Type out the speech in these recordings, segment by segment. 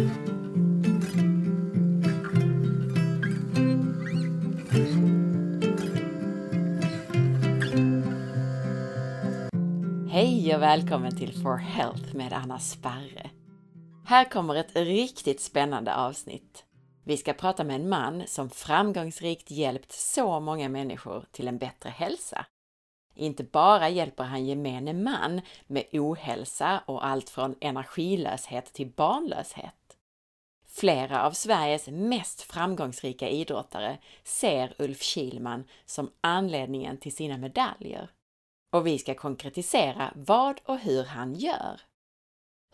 Hej och välkommen till For Health med Anna Sparre. Här kommer ett riktigt spännande avsnitt. Vi ska prata med en man som framgångsrikt hjälpt så många människor till en bättre hälsa. Inte bara hjälper han gemene man med ohälsa och allt från energilöshet till barnlöshet. Flera av Sveriges mest framgångsrika idrottare ser Ulf Kilman som anledningen till sina medaljer. Och vi ska konkretisera vad och hur han gör.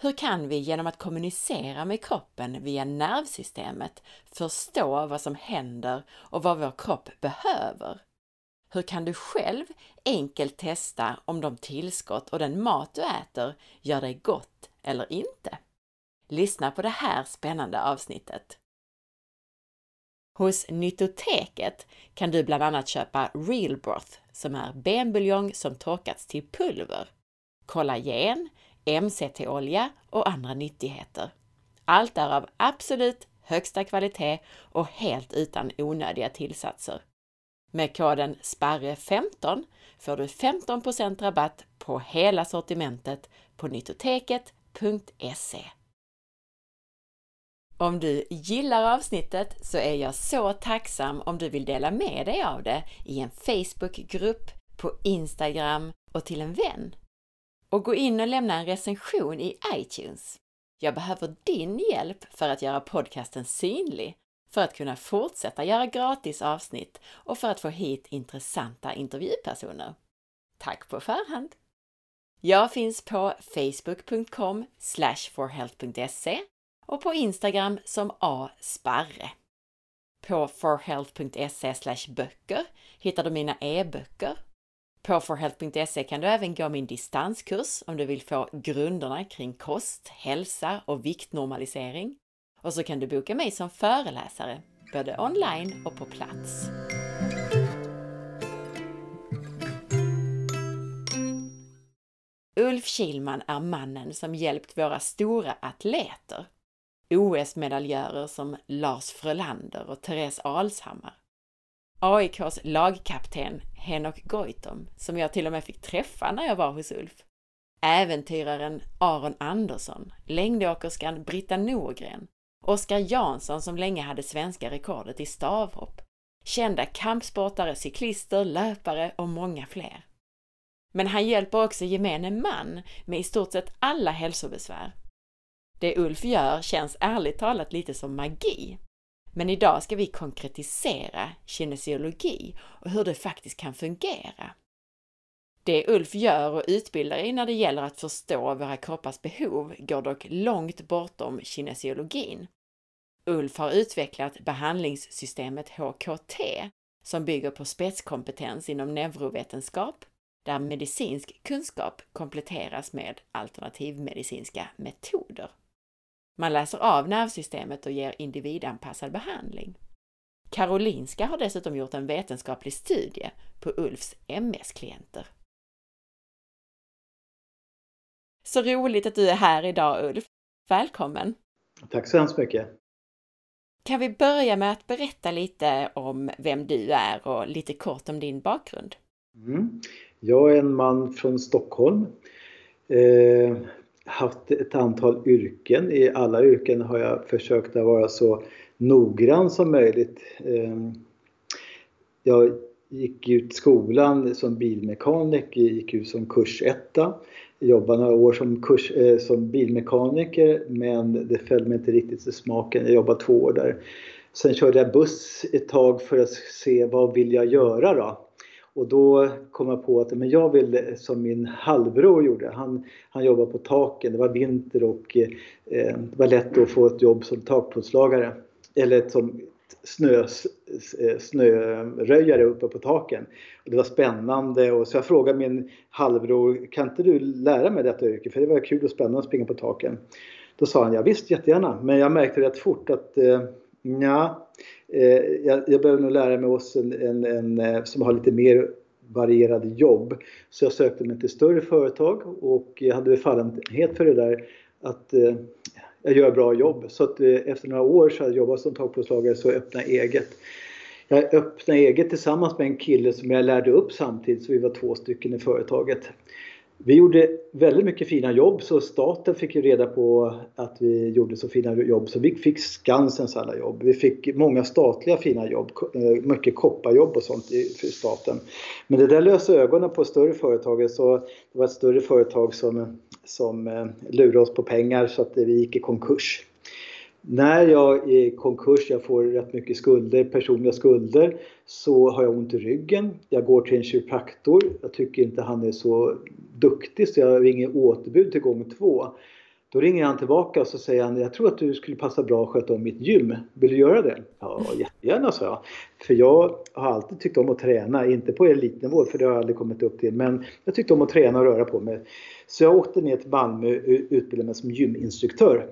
Hur kan vi genom att kommunicera med kroppen via nervsystemet förstå vad som händer och vad vår kropp behöver? Hur kan du själv enkelt testa om de tillskott och den mat du äter gör dig gott eller inte? Lyssna på det här spännande avsnittet. Hos Nyttoteket kan du bland annat köpa Real Broth som är benbuljong som torkats till pulver, kollagen, MCT-olja och andra nyttigheter. Allt är av absolut högsta kvalitet och helt utan onödiga tillsatser. Med koden SPARRE15 får du 15% rabatt på hela sortimentet på nyttoteket.se. Om du gillar avsnittet så är jag så tacksam om du vill dela med dig av det i en Facebookgrupp, på Instagram och till en vän. Och gå in och lämna en recension i iTunes. Jag behöver din hjälp för att göra podcasten synlig, för att kunna fortsätta göra gratis avsnitt och för att få hit intressanta intervjupersoner. Tack på förhand! Jag finns på facebook.com forhealth.se och på Instagram som asparre. På forhealth.se böcker hittar du mina e-böcker. På forhealth.se kan du även gå min distanskurs om du vill få grunderna kring kost, hälsa och viktnormalisering. Och så kan du boka mig som föreläsare, både online och på plats. Ulf Kilman är mannen som hjälpt våra stora atleter OS-medaljörer som Lars Frölander och Therese Alshammar. AIKs lagkapten Henok Goitom, som jag till och med fick träffa när jag var hos Ulf. Äventyraren Aron Andersson, längdåkerskan Britta Norgren, Oskar Jansson som länge hade svenska rekordet i stavhopp, kända kampsportare, cyklister, löpare och många fler. Men han hjälper också gemene man med i stort sett alla hälsobesvär det Ulf gör känns ärligt talat lite som magi. Men idag ska vi konkretisera kinesiologi och hur det faktiskt kan fungera. Det Ulf gör och utbildar i när det gäller att förstå våra kroppars behov går dock långt bortom kinesiologin. Ulf har utvecklat behandlingssystemet HKT som bygger på spetskompetens inom neurovetenskap, där medicinsk kunskap kompletteras med alternativmedicinska metoder. Man läser av nervsystemet och ger individanpassad behandling. Karolinska har dessutom gjort en vetenskaplig studie på Ulfs MS-klienter. Så roligt att du är här idag Ulf! Välkommen! Tack så hemskt mycket! Kan vi börja med att berätta lite om vem du är och lite kort om din bakgrund? Mm. Jag är en man från Stockholm. Eh, haft ett antal yrken. I alla yrken har jag försökt att vara så noggrann som möjligt. Ehm, jag gick ut skolan som bilmekaniker, gick ut som kursetta. Jobbade några år som, kurs, eh, som bilmekaniker men det föll mig inte riktigt i smaken. Jag jobbade två år där. Sen körde jag buss ett tag för att se vad vill jag göra då. Och då kom jag på att men jag vill som min halvbror gjorde. Han, han jobbade på taken, det var vinter och eh, det var lätt att få ett jobb som takplåtslagare. Eller som snö, eh, snöröjare uppe på taken. Och det var spännande och så jag frågade min halvbror, kan inte du lära mig detta yrke? För det var kul och spännande att springa på taken. Då sa han, ja visst jättegärna. Men jag märkte rätt fort att eh, ja, eh, jag, jag behöver nog lära mig oss en, en, en, eh, som har lite mer varierade jobb. Så jag sökte mig till större företag och jag hade fallenhet för det där att eh, jag gör bra jobb. Så att eh, efter några år så hade jag jobbat som takplåtslagare så öppnade eget. Jag öppnade eget tillsammans med en kille som jag lärde upp samtidigt så vi var två stycken i företaget. Vi gjorde väldigt mycket fina jobb så staten fick ju reda på att vi gjorde så fina jobb så vi fick Skansens alla jobb. Vi fick många statliga fina jobb, eh, mycket kopparjobb och sånt för staten. Men det där löste ögonen på större företag så det var ett större företag som, som eh, lurade oss på pengar så att vi gick i konkurs. När jag är i konkurs, jag får rätt mycket skulder, personliga skulder, så har jag ont i ryggen. Jag går till en kiropraktor. Jag tycker inte han är så duktig så jag ringer återbud till gång två. Då ringer han tillbaka och så säger han, jag tror att du skulle passa bra att sköta om mitt gym. Vill du göra det? Ja, jättegärna, sa jag. För jag har alltid tyckt om att träna, inte på elitnivå för det har jag aldrig kommit upp till. Men jag tyckte om att träna och röra på mig. Så jag åkte ner till Malmö och utbildade mig som gyminstruktör.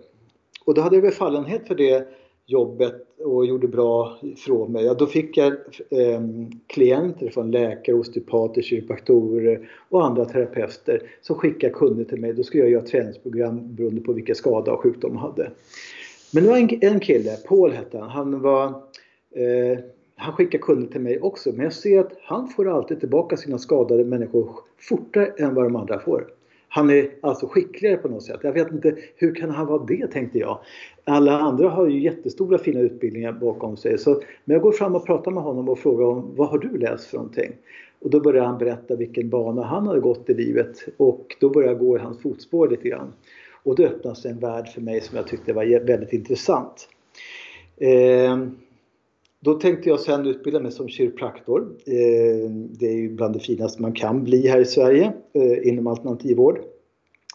Och då hade jag väl fallenhet för det jobbet och gjorde bra ifrån mig. Ja, då fick jag eh, klienter från läkare, osteopater, kiropraktorer och andra terapeuter som skickade kunder till mig. Då skulle jag göra träningsprogram beroende på vilka skada och sjukdom de hade. Men det var en, en kille, Paul hette han. Han var eh, han skickar kunder till mig också men jag ser att han får alltid tillbaka sina skadade människor fortare än vad de andra får. Han är alltså skickligare på något sätt. Jag vet inte, hur kan han vara det tänkte jag. Alla andra har ju jättestora fina utbildningar bakom sig. Så, men jag går fram och pratar med honom och frågar om vad har du läst för någonting? Och då börjar han berätta vilken bana han hade gått i livet och då börjar jag gå i hans fotspår lite grann. Och då öppnas en värld för mig som jag tyckte var väldigt intressant. Eh, då tänkte jag sen utbilda mig som kiropraktor. Eh, det är ju bland det finaste man kan bli här i Sverige eh, inom alternativvård.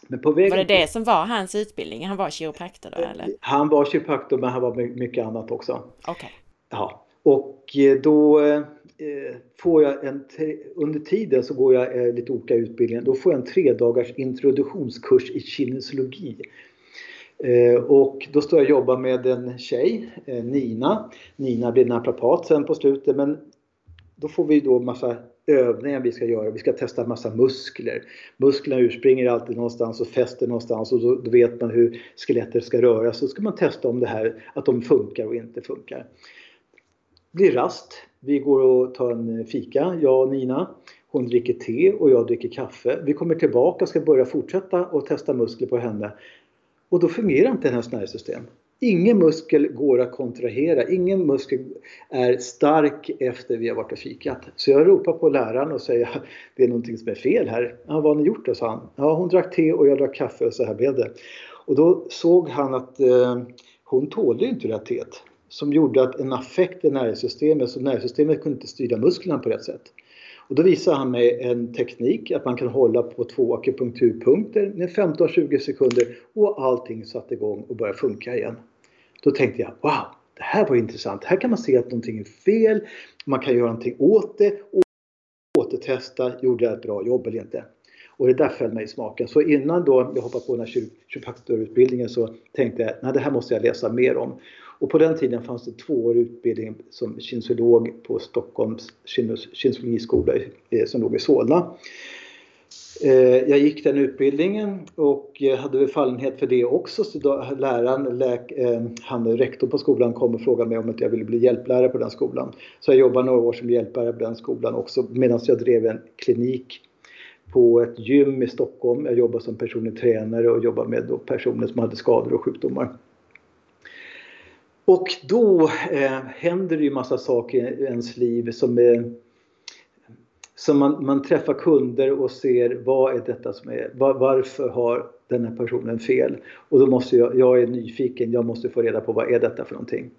Men på vägen... Var det det som var hans utbildning? Han var kiropraktor då eller? Han var kiropraktor men han var mycket annat också. Okej. Okay. Ja. Och eh, då får jag en, under tiden så går jag lite olika utbildningar. Då får jag en tre dagars introduktionskurs i kinesiologi Eh, Eh, och då står jag och jobbar med en tjej, eh, Nina. Nina blir naprapat sen på slutet men då får vi då massa övningar vi ska göra. Vi ska testa massa muskler. Musklerna urspringer alltid någonstans och fäster någonstans och då, då vet man hur skelettet ska röra. sig. Så ska man testa om det här, att de funkar och inte funkar. Det blir rast. Vi går och tar en fika, jag och Nina. Hon dricker te och jag dricker kaffe. Vi kommer tillbaka och ska börja fortsätta och testa muskler på henne. Och då fungerar inte hennes nervsystem. Ingen muskel går att kontrahera, ingen muskel är stark efter vi har varit och fikat. Så jag ropar på läraren och säger det är någonting som är fel här. Ja, vad har ni gjort då? sa han. Ja, hon drack te och jag drack kaffe och så här blev det. Och då såg han att eh, hon tålde inte det här teet. Som gjorde att en affekt i nervsystemet, så nervsystemet kunde inte styra musklerna på rätt sätt. Och då visar han mig en teknik att man kan hålla på två akupunkturpunkter med 15-20 sekunder och allting satte igång och började funka igen. Då tänkte jag, wow, det här var intressant. Här kan man se att någonting är fel, man kan göra någonting åt det och återtesta, gjorde jag ett bra jobb eller inte? Och det där föll mig i smaken. Så innan då jag hoppade på den här kiropraktorutbildningen så tänkte jag, nej det här måste jag läsa mer om. Och på den tiden fanns det tvåårig utbildning som kinesiolog på Stockholms kinesologiskola eh, som låg i Solna. Eh, jag gick den utbildningen och eh, hade väl fallenhet för det också. Så då, läraren, läk, han rektor på skolan kom och frågade mig om att jag ville bli hjälplärare på den skolan. Så jag jobbade några år som hjälplärare på den skolan också medan jag drev en klinik på ett gym i Stockholm. Jag jobbade som personlig tränare och jobbade med personer som hade skador och sjukdomar. Och då eh, händer det ju massa saker i ens liv som, är, som man, man träffar kunder och ser vad är detta som är, var, varför har den här personen fel? Och då måste jag, jag är nyfiken, jag måste få reda på vad är detta för någonting.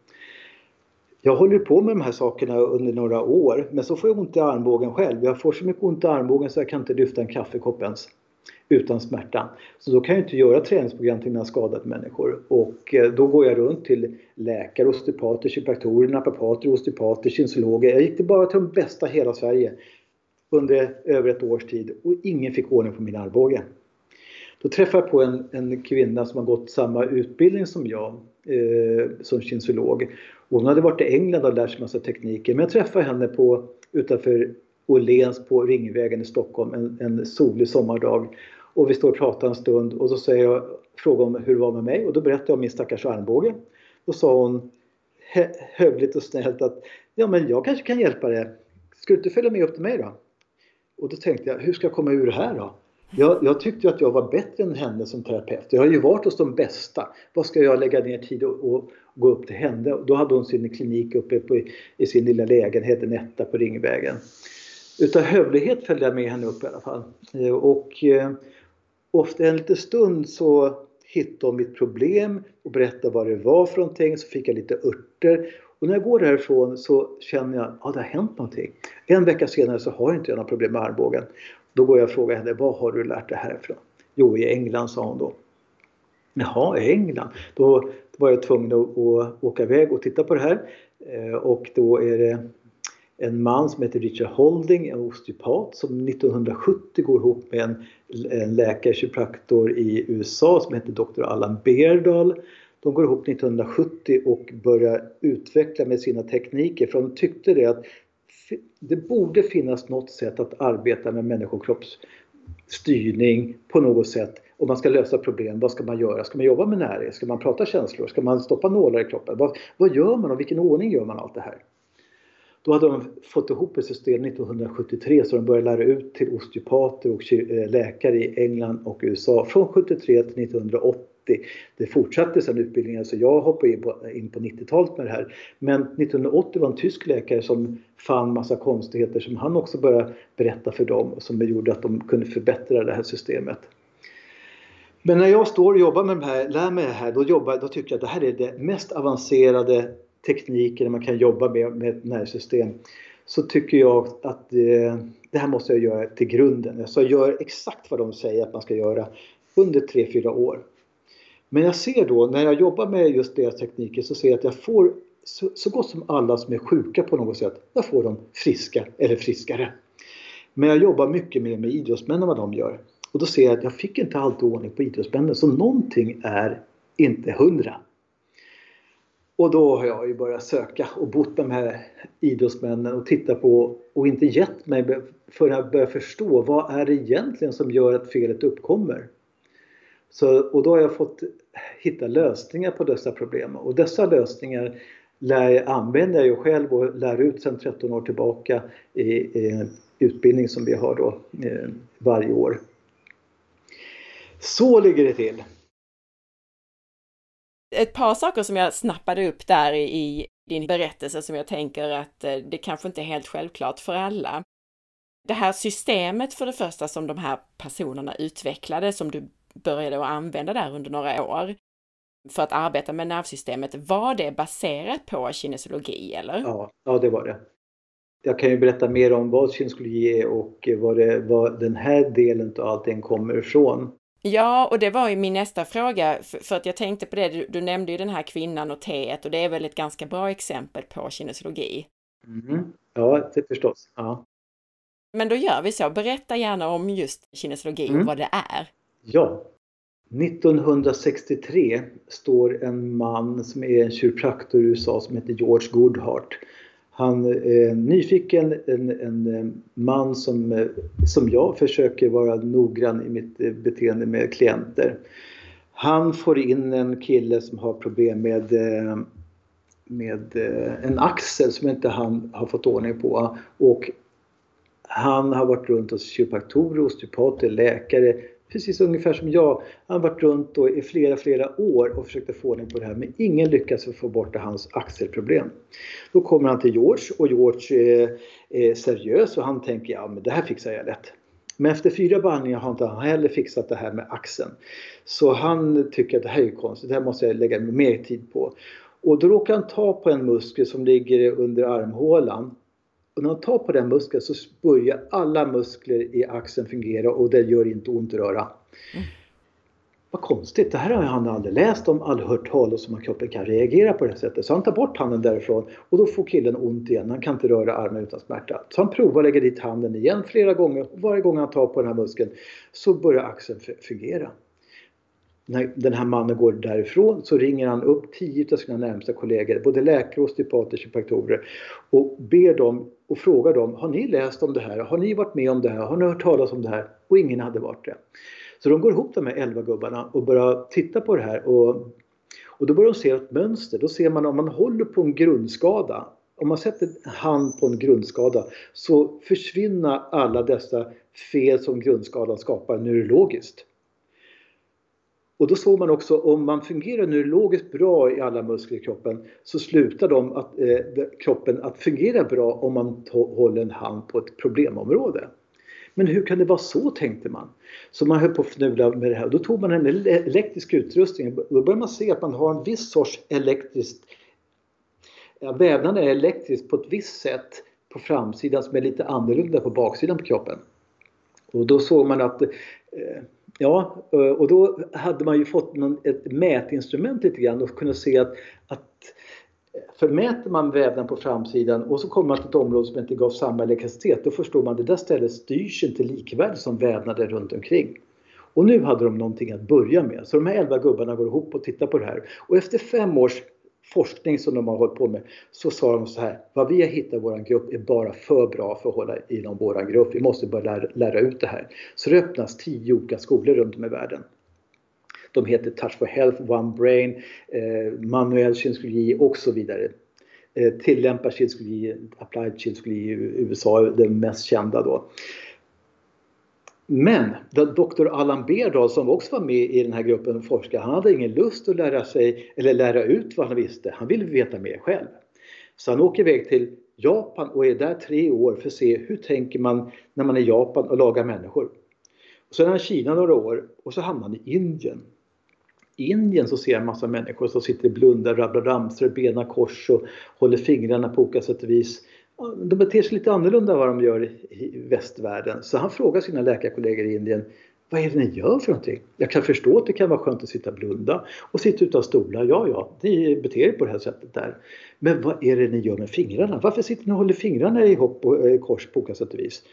Jag håller på med de här sakerna under några år men så får jag ont i armbågen själv. Jag får så mycket ont i armbågen så jag kan inte lyfta en kaffekopp ens utan smärta. Så då kan jag inte göra träningsprogram till mina skadade människor. Och eh, då går jag runt till läkare, osteopater, kiropraktorer, naprapater, osteopater, kinesologer. Jag gick bara till de bästa i hela Sverige under över ett års tid och ingen fick ordning på min armbåge. Då träffade jag på en, en kvinna som har gått samma utbildning som jag eh, som kinesiolog. Hon hade varit i England och lärt sig massa tekniker men jag träffade henne på, utanför Åhléns på Ringvägen i Stockholm en, en solig sommardag. Och vi står och pratar en stund och så säger jag, frågar om hur det var med mig och då berättar jag om min stackars armbåge. Då sa hon hövligt och snällt att ja men jag kanske kan hjälpa dig. Ska du inte följa med upp till mig då? Och då tänkte jag, hur ska jag komma ur det här då? Jag, jag tyckte att jag var bättre än henne som terapeut. Jag har ju varit hos de bästa. Vad ska jag lägga ner tid och, och gå upp till henne? Då hade hon sin klinik uppe på, i sin lilla lägenhet, en etta på Ringvägen. Utav hövlighet följde jag med henne upp i alla fall. Eh, och eh, och ofta en liten stund så hittade hon mitt problem och berättade vad det var för någonting. Så fick jag lite örter. Och när jag går därifrån så känner jag att ja, det har hänt någonting. En vecka senare så har inte jag några problem med armbågen. Då går jag och frågar henne, vad har du lärt dig härifrån? Jo, i England, sa hon då. Jaha, i England? Då var jag tvungen att, åka iväg och titta på det här. Eh, och då är det en man som heter Richard Holding, en osteopat som 1970 går ihop med en, en läkare, kiropraktor i USA som heter Dr. Allan Beardall. De går ihop 1970 och börjar utveckla med sina tekniker för de tyckte det att det borde finnas något sätt att arbeta med människokroppsstyrning på något sätt. Om man ska lösa problem, vad ska man göra? Ska man jobba med närhet? Ska man prata känslor? Ska man stoppa nålar i kroppen? Vad, vad gör man och vilken ordning gör man allt det här? Då hade de fått ihop ett system 1973 så de började lära ut till osteopater och eh, läkare i England och USA från 73 till 1980. Det fortsatte sedan utbildningen så jag hoppade in på, på 90-talet med det här. Men 1980 var en tysk läkare som fann massa konstigheter som han också började berätta för dem som gjorde att de kunde förbättra det här systemet. Men när jag står och jobbar med det här, lär mig det här, då, jobbar, då tycker jag att det här är det mest avancerade tekniker man kan jobba med, med ett nervsystem så tycker jag att det, det här måste jag göra till grunden. Så jag gör exakt vad de säger att man ska göra under 3-4 år. Men jag ser då när jag jobbar med just deras tekniker så ser jag att jag får så, så gott som alla som är sjuka på något sätt, jag får dem friska eller friskare. Men jag jobbar mycket mer med idrottsmän än vad de gör. Och då ser jag att jag fick inte alltid ordning på idrottsmännen så någonting är inte hundra. Och då har jag ju börjat söka och bott med de här idrottsmännen och titta på och inte gett mig för att börja förstå vad är det egentligen som gör att felet uppkommer. Så, och då har jag fått hitta lösningar på dessa problem och dessa lösningar lär, använder jag ju själv och lär ut sedan 13 år tillbaka i, i utbildning som vi har då eh, varje år. Så ligger det till ett par saker som jag snappade upp där i din berättelse som jag tänker att eh, det kanske inte är helt självklart för alla. Det här systemet för det första som de här personerna utvecklade, som du började att använda där under några år för att arbeta med nervsystemet, var det baserat på kinesologi eller? Ja, ja det var det. Jag kan ju berätta mer om vad kinesologi är och var det, var den här delen av allting kommer ifrån. Ja, och det var ju min nästa fråga, för, att jag tänkte på det, du, du, nämnde ju den här kvinnan och teet och det är väl ett ganska bra exempel på kinesologi? Mm. Ja, det förstås. Ja. Men då gör vi så, berätta gärna om just kinesologi mm. och vad det är. Ja. 1963 står en man som är en kiropraktor i USA som heter George Goodhart han är nyfiken, en, en eh, man som, eh, som jag försöker vara noggrann i mitt beteende med klienter. Han får in en kille som har problem med, med en axel som inte han har fått ordning på. Och han har varit runt hos kiropraktorer, osteopater, läkare precis ungefär som jag. Han har varit runt då i flera, flera år och försökt få ordning på det här men ingen lyckas få bort hans axelproblem. Då kommer han till George och George är, är seriös och han tänker ja men det här fixar jag lätt. Men efter fyra behandlingar har inte han heller fixat det här med axeln. Så han tycker att det här är konstigt, det här måste jag lägga mer tid på. Och då råkar han ta på en muskel som ligger under armhålan och när han tar på den muskeln så börjar alla muskler i axeln fungera och det gör inte ont att röra. Mm. Vad konstigt, det här har han aldrig läst om, aldrig hört talas om att kroppen kan reagera på det sättet. Så han tar bort handen därifrån och då får killen ont igen. Han kan inte röra armen utan smärta. Så han provar att lägga dit handen igen flera gånger och varje gång han tar på den här muskeln så börjar axeln fungera när den här mannen går därifrån så ringer han upp tio av sina närmsta kollegor, både läkare, osteopater, kiropraktorer och ber dem och frågar dem, har ni läst om det här? Har ni varit med om det här? Har ni hört talas om det här? Och ingen hade varit det. Så de går ihop de här 11 gubbarna och börjar titta på det här och, och då börjar de se ett mönster. Då ser man om man håller på en grundskada om man sätter hand på en grundskada så försvinner alla dessa fel som grundskadan skapar neurologiskt. Och då såg man också om man fungerar neurologiskt bra i alla muskler i kroppen så slutar de att, eh, kroppen att fungera bra om man håller en hand på ett problemområde. Men hur kan det vara så tänkte man. Så man höll på att fnula med det här. Då tog man en elektrisk utrustning. Då började man se att man har en viss sorts elektriskt ja, vävnaden är elektrisk på ett visst sätt på framsidan som är lite annorlunda på baksidan på kroppen. Och då såg man att eh, Ja, eh, och då hade man ju fått någon, ett mätinstrument lite grann och kunde se att, att för mäter man vävnaden på framsidan och så kommer man till ett område som inte gav samma elektricitet, då förstår man att det där stället styrs inte likvärdigt som vävnaden runt omkring. Och nu hade de någonting att börja med. Så de här elva gubbarna går ihop och tittar på det här. Och efter fem års forskning som de har hållit på med så sa de så här, vad vi har hittat i vår grupp är bara för bra för att hålla inom vår grupp. Vi måste börja lära, lära ut det här. Så det öppnas tio olika skolor runt om i världen. De heter Touch for Health, One Brain, eh, manuell kinesiologi och så vidare. Eh, tillämpad kinesiologi, applied kinesiologi i USA den mest kända då. Men doktor Allan Berdal som också var med i den här gruppen forskare, han hade ingen lust att lära sig eller lära ut vad han visste. Han ville veta mer själv. Så han åker iväg till Japan och är där tre år för att se hur tänker man när man är i Japan och lagar människor. Och sen är han i Kina några år och så hamnar han i Indien. I Indien så ser jag en massa människor som sitter och blundar, rabblar ramsor, benen kors och håller fingrarna på olika sätt och vis de beter sig lite annorlunda än vad de gör i västvärlden. Så han frågar sina läkarkollegor i Indien vad är det ni gör för någonting? Jag kan förstå att det kan vara skönt att sitta och blunda och sitta utan stolar. Ja, ja, ni beter er på det här sättet där. Men vad är det ni gör med fingrarna? Varför sitter ni och håller fingrarna i hopp och eh, kors på olika sätt och vis?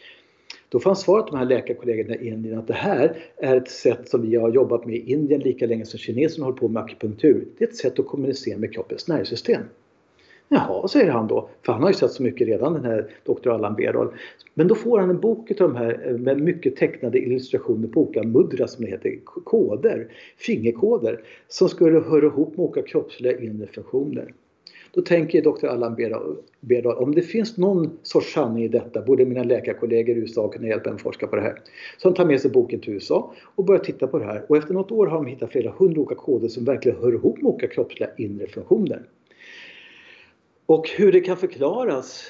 Då fanns svaret de här läkarkollegorna i Indien att det här är ett sätt som vi har jobbat med i Indien lika länge som kineserna håller på med akupunktur. Det är ett sätt att kommunicera med kroppens nervsystem. Jaha, säger han då, för han har ju sett så mycket redan den här Dr. Allan Berdal. Men då får han en bok av de här eh, med mycket tecknade illustrationer på olika mudra som det heter, koder, fingerkoder som skulle höra ihop med olika kroppsliga inre funktioner. Då tänker Dr. Allan Berdal, om det finns någon sorts sanning i detta borde mina läkarkollegor i USA kunna hjälpa en forska på det här. Så han tar med sig boken till USA och börjar titta på det här och efter något år har de hittat flera hundra olika koder som verkligen hör ihop med olika kroppsliga inre funktioner. Och hur det kan förklaras?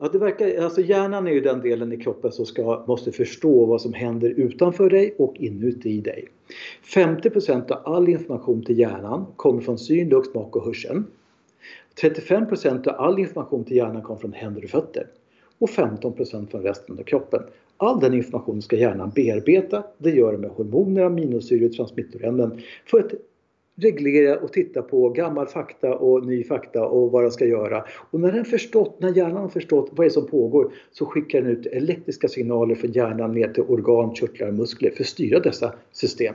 Ja, det verkar, alltså hjärnan är ju den delen i kroppen som ska, måste förstå vad som händer utanför dig och inuti dig. 50% av all information till hjärnan kommer från syn, lukt, smak och hörsel. 35% av all information till hjärnan kommer från händer och fötter. Och 15% från resten av kroppen. All den informationen ska hjärnan bearbeta. Det gör den med hormoner, aminosyror, transmittorämnen för att reglera och titta på gammal fakta och ny fakta och vad den ska göra. Och när den förstått, när hjärnan har förstått vad det är som pågår så skickar den ut elektriska signaler från hjärnan ner till organ, körtlar och muskler för att styra dessa system.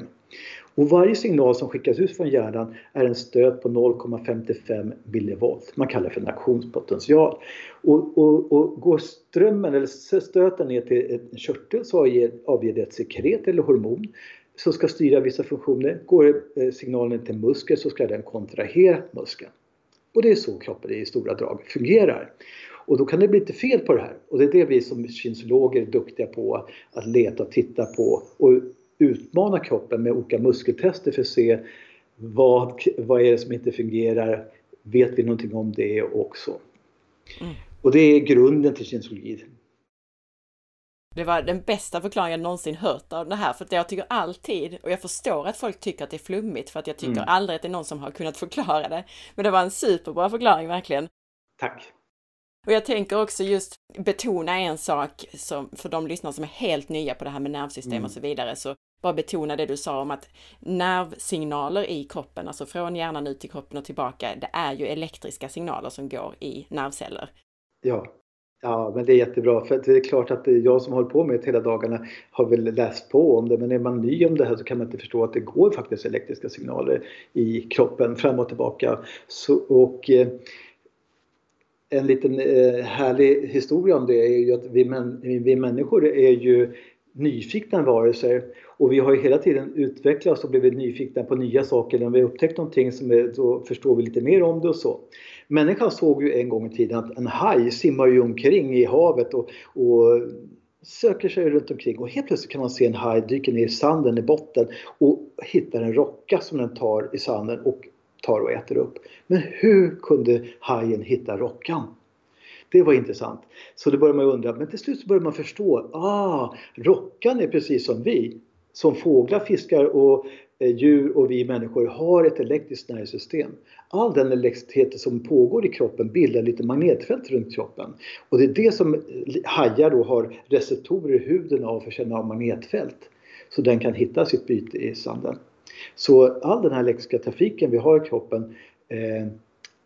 Och varje signal som skickas ut från hjärnan är en stöt på 0,55 millivolt. Man kallar det för en aktionspotential. Och, och, och går strömmen eller stöten ner till en körtel så avger det ett sekret eller hormon som ska styra vissa funktioner. Går eh, signalen till muskeln så ska den kontrahera muskeln. Och det är så kroppen i stora drag fungerar. Och då kan det bli lite fel på det här. Och det är det vi som kinesologer är duktiga på att leta och titta på och utmana kroppen med olika muskeltester för att se vad, vad är det som inte fungerar? Vet vi någonting om det också? Mm. Och det är grunden till kinesologi. Det var den bästa förklaringen jag någonsin hört av det här, för att jag tycker alltid, och jag förstår att folk tycker att det är flummigt, för att jag tycker mm. aldrig att det är någon som har kunnat förklara det. Men det var en superbra förklaring verkligen. Tack! Och jag tänker också just betona en sak som för de lyssnare som är helt nya på det här med nervsystem mm. och så vidare, så bara betona det du sa om att nervsignaler i kroppen, alltså från hjärnan ut till kroppen och tillbaka, det är ju elektriska signaler som går i nervceller. Ja. Ja, men det är jättebra. För det är klart att jag som håller på med det hela dagarna har väl läst på om det. Men är man ny om det här så kan man inte förstå att det går faktiskt elektriska signaler i kroppen fram och tillbaka. Så, och eh, en liten eh, härlig historia om det är ju att vi, män, vi människor är ju nyfikna varelser och vi har ju hela tiden utvecklats och blivit nyfikna på nya saker. När vi upptäckt någonting som är, då förstår vi lite mer om det och så. Människan såg ju en gång i tiden att en haj simmar ju omkring i havet och, och söker sig runt omkring och helt plötsligt kan man se en haj dyka ner i sanden i botten och hittar en rocka som den tar i sanden och tar och äter upp. Men hur kunde hajen hitta rockan? Det var intressant. Så då började man undra, men till slut så började man förstå, ah, rockan är precis som vi. Som fåglar, fiskar och Eh, djur och vi människor har ett elektriskt nervsystem. All den elektricitet som pågår i kroppen bildar lite magnetfält runt kroppen. Och det är det som eh, hajar då har receptorer i huden av för att känna av magnetfält. Så den kan hitta sitt byte i sanden. Så all den här elektriska trafiken vi har i kroppen eh,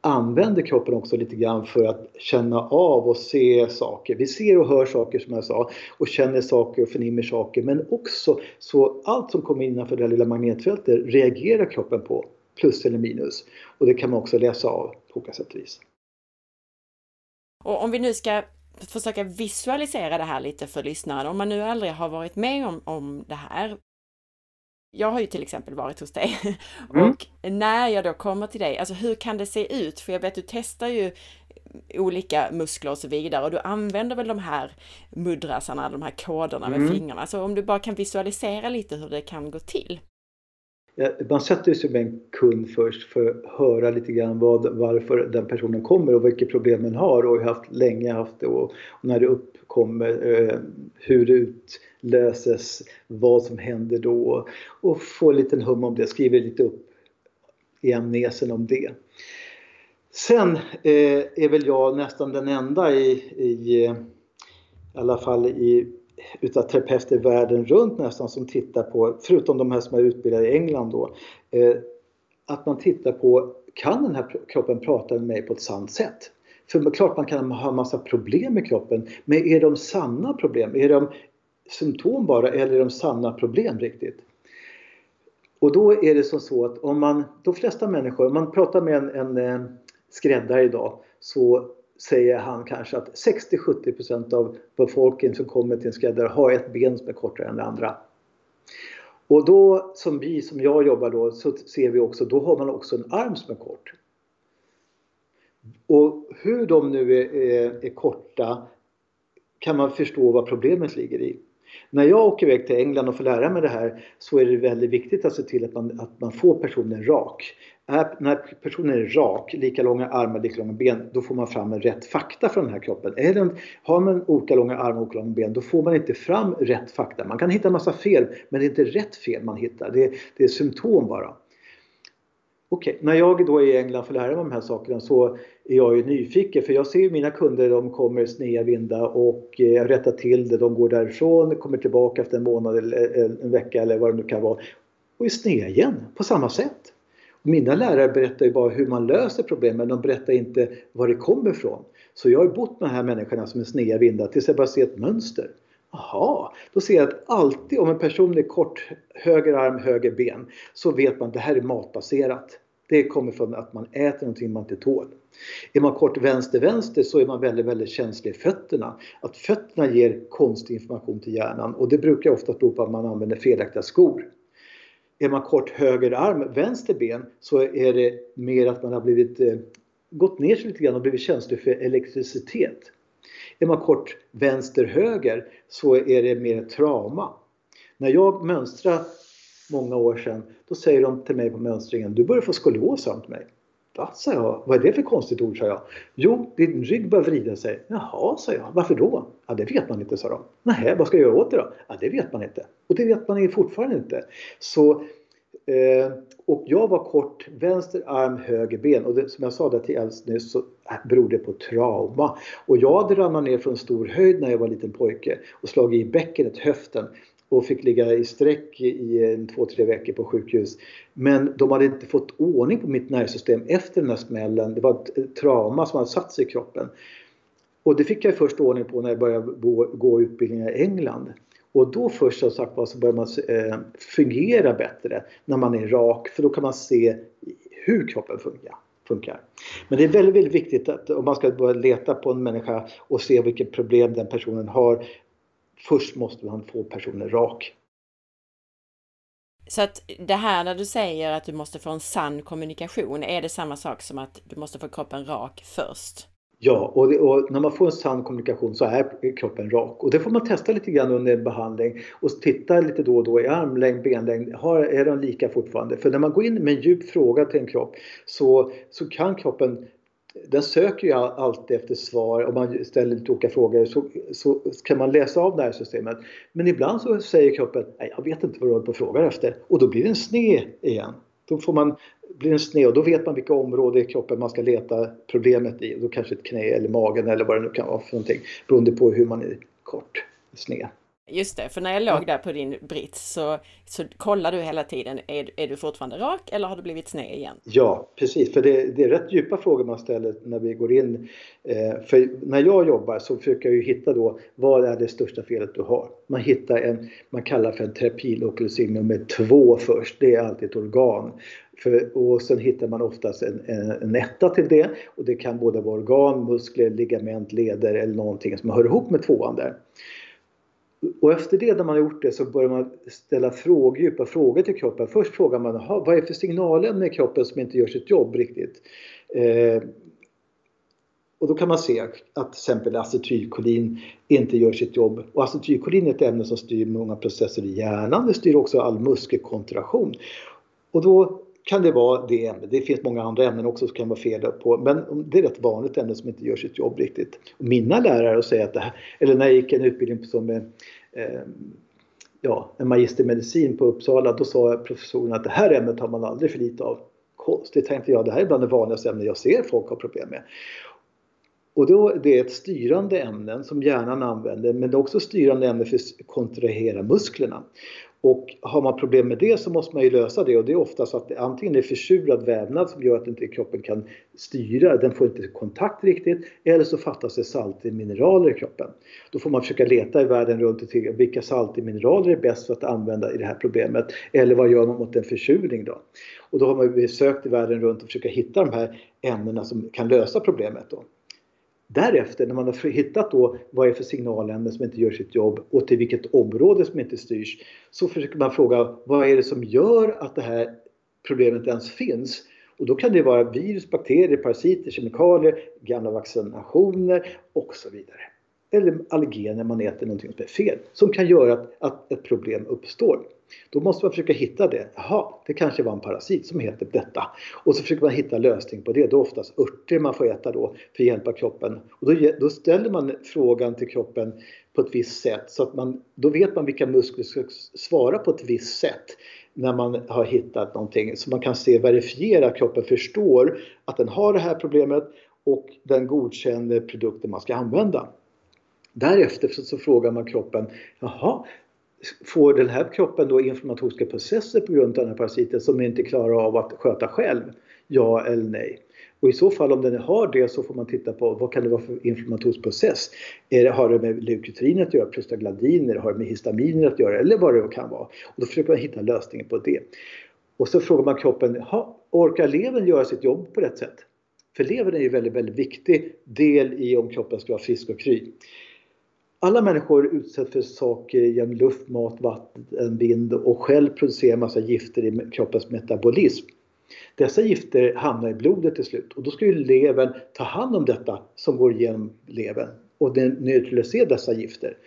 använder kroppen också lite grann för att känna av och se saker. Vi ser och hör saker som jag sa och känner saker och förnimmer saker men också så allt som kommer innanför det här lilla magnetfältet reagerar kroppen på, plus eller minus. Och det kan man också läsa av på olika sätt och vis. Och om vi nu ska försöka visualisera det här lite för lyssnaren, om man nu aldrig har varit med om, om det här, jag har ju till exempel varit hos dig mm. och när jag då kommer till dig, alltså hur kan det se ut? För jag vet du testar ju olika muskler och så vidare och du använder väl de här mudrasarna, de här koderna mm. med fingrarna. Så om du bara kan visualisera lite hur det kan gå till. Eh, man sätter sig med en kund först för att höra lite grann vad, varför den personen kommer och vilka problem den har och haft länge haft det och, och när det uppkommer, eh, hur det utlöses, vad som händer då och få en liten hum om det, skriver lite upp i amnesen om det. Sen eh, är väl jag nästan den enda i, i, i alla fall i utav terapeuter världen runt nästan som tittar på, förutom de här som är utbildade i England då, eh, att man tittar på, kan den här kroppen prata med mig på ett sant sätt? För klart man kan ha massa problem med kroppen, men är de sanna problem? Är de symptom bara eller är de sanna problem riktigt? Och då är det som så att om man, de flesta människor, om man pratar med en, en eh, skräddare idag så säger han kanske att 60-70% av befolkningen som kommer till en skräddare har ett ben som är kortare än det andra. Och då som vi, som jag jobbar då, så ser vi också, då har man också en arm som är kort. Och hur de nu är, är, är korta kan man förstå vad problemet ligger i. När jag åker iväg till England och får lära mig det här så är det väldigt viktigt att se till att man, att man får personen rak. Är, när personen är rak, lika långa armar, lika långa ben, då får man fram rätt fakta från den här kroppen. Är den, har man olika långa armar och olika långa ben, då får man inte fram rätt fakta. Man kan hitta en massa fel, men det är inte rätt fel man hittar. Det, det är symptom bara. Okej, okay. när jag då är i England får lära mig de här sakerna så är jag ju nyfiken för jag ser ju mina kunder, de kommer sneda vindar och eh, jag rättar till det, de går därifrån, kommer tillbaka efter en månad eller eh, eh, en vecka eller vad det nu kan vara och är sneda igen på samma sätt. Mina lärare berättar ju bara hur man löser problemen, de berättar inte var det kommer ifrån. Så jag har bott med de här människorna som är sneda vindar tills jag bara ser ett mönster. Jaha, då ser jag att alltid om en person är kort, höger arm, höger ben, så vet man att det här är matbaserat. Det kommer från att man äter någonting man inte tål. Är man kort vänster-vänster så är man väldigt, väldigt känslig i fötterna. Att fötterna ger konstig information till hjärnan och det brukar ofta bero på att man använder felaktiga skor. Är man kort höger arm, vänster ben så är det mer att man har blivit, eh, gått ner sig lite grann och blivit känslig för elektricitet. Är man kort vänster-höger så är det mer trauma. När jag mönstrar många år sedan, då säger de till mig på mönstringen, du börjar få skolios, sa till mig. Va, sa jag. Vad är det för konstigt ord, sa jag. Jo, din rygg börjar vrida sig. Jaha, sa jag. Varför då? Ja, det vet man inte, sa de. Nej, vad ska jag göra åt det då? Ja, det vet man inte. Och det vet man fortfarande inte. Så Eh, och jag var kort, vänster arm, höger ben och det, som jag sa där till Els nyss så äh, beror det på trauma. Och jag hade ramlat ner från stor höjd när jag var liten pojke och slagit i bäckenet, höften och fick ligga i sträck i en, två, tre veckor på sjukhus. Men de hade inte fått ordning på mitt nervsystem efter den här smällen. Det var ett trauma som hade satt sig i kroppen. Och det fick jag först ordning på när jag började gå utbildningar i England. Och då först som sagt så börjar man eh, fungera bättre när man är rak för då kan man se hur kroppen funkar. Men det är väldigt, väldigt viktigt att om man ska börja leta på en människa och se vilket problem den personen har först måste man få personen rak. Så att det här när du säger att du måste få en sann kommunikation, är det samma sak som att du måste få kroppen rak först? Ja, och, det, och, när man får en sann kommunikation så är kroppen rak. Och det får man testa lite grann under en behandling och titta lite då och då i armlängd, benlängd. Har, är de lika fortfarande? För när man går in med en djup fråga till en kropp så, så kan kroppen den söker ju alltid efter svar. Om man ställer lite olika frågor så, så kan man läsa av det här systemet. Men ibland så säger kroppen, nej jag vet inte vad du håller på och frågar efter. Och då blir det en sned igen. Då får man, blir en sned och då vet man vilka områden i kroppen man ska leta problemet i. Då kanske ett knä eller magen eller vad det nu kan vara för någonting. Beroende på hur man är kort sned. Just det, för när jag låg där på din brits så, så kollar du hela tiden, är, är du fortfarande rak eller har du blivit sned igen? Ja, precis, för det, det är rätt djupa frågor man ställer när vi går in. Eh, för när jag jobbar så försöker jag ju hitta då, vad är det största felet du har? Man hittar en, man kallar för en terapilokalisering nummer två först, det är alltid ett organ. För, och sen hittar man oftast en, en, en etta till det och det kan både vara organ, muskler, ligament, leder eller någonting som hör ihop med tvåan där. Och efter det, när man har gjort det, så börjar man ställa frågor, djupa frågor till kroppen. Först frågar man, vad är det för signalämne i kroppen som inte gör sitt jobb riktigt? Eh, och då kan man se att till exempel acetylkolin inte gör sitt jobb. Och acetylkolin är ett ämne som styr många processer i hjärnan. Det styr också all muskelkontraktion. Och då kan det vara det ämnet. Det finns många andra ämnen också som kan vara fel på. Men det är ett vanligt ämne som inte gör sitt jobb riktigt. Mina lärare säger att det här, eller när jag gick en utbildning som eh, ja, en magister i medicin på Uppsala, då sa professorn att det här ämnet har man aldrig för lite av. Konstigt tänkte jag, det här är bland de vanligaste ämnen jag ser folk ha problem med. Och då, det är ett styrande ämne som hjärnan använder men det är också styrande ämne för att kontrahera musklerna. Och har man problem med det så måste man ju lösa det och det är ofta så att det antingen är försurad vävnad som gör att inte kroppen kan styra, den får inte kontakt riktigt eller så fattas det salter mineraler i kroppen. Då får man försöka leta i världen runt och till vilka salter mineraler är bäst för att använda i det här problemet eller vad gör man mot en försurning då? Och då har man sökt i världen runt och försöka hitta de här ämnena som kan lösa problemet då. Därefter när man har hittat då vad är för signalämnen som inte gör sitt jobb och till vilket område som inte styrs så försöker man fråga vad är det som gör att det här problemet ens finns? Och då kan det vara virus, bakterier, parasiter, kemikalier, gamla vaccinationer och så vidare. Eller allergener, man äter någonting som är fel, som kan göra att, att ett problem uppstår. Då måste man försöka hitta det. Jaha, det kanske var en parasit som heter detta. Och så försöker man hitta lösning på det. Då är oftast örter man får äta då för att hjälpa kroppen. Och då, då ställer man frågan till kroppen på ett visst sätt så att man, då vet man vilka muskler ska svara på ett visst sätt när man har hittat någonting. Så man kan se, verifiera att kroppen förstår att den har det här problemet och den godkänner produkten man ska använda. Därefter så, så frågar man kroppen, jaha, får den här kroppen då inflammatoriska processer på grund av den här parasiten som den inte klarar av att sköta själv? Ja eller nej? Och i så fall om den har det så får man titta på vad kan det vara för inflammatorisk process? Är det, har det med leukotrin att göra, prostaglandiner, har det med histaminer att göra eller vad det kan vara? Och då försöker man hitta lösningen på det. Och så frågar man kroppen, orkar levern göra sitt jobb på rätt sätt? För levern är ju en väldigt, väldigt viktig del i om kroppen ska vara frisk och kry. Alla människor utsätts för saker genom luft, mat, vatten, vind och själv producerar massa gifter i kroppens metabolism. Dessa gifter hamnar i blodet till slut och då ska ju levern ta hand om detta som går genom levern och den neutraliserar dessa gifter.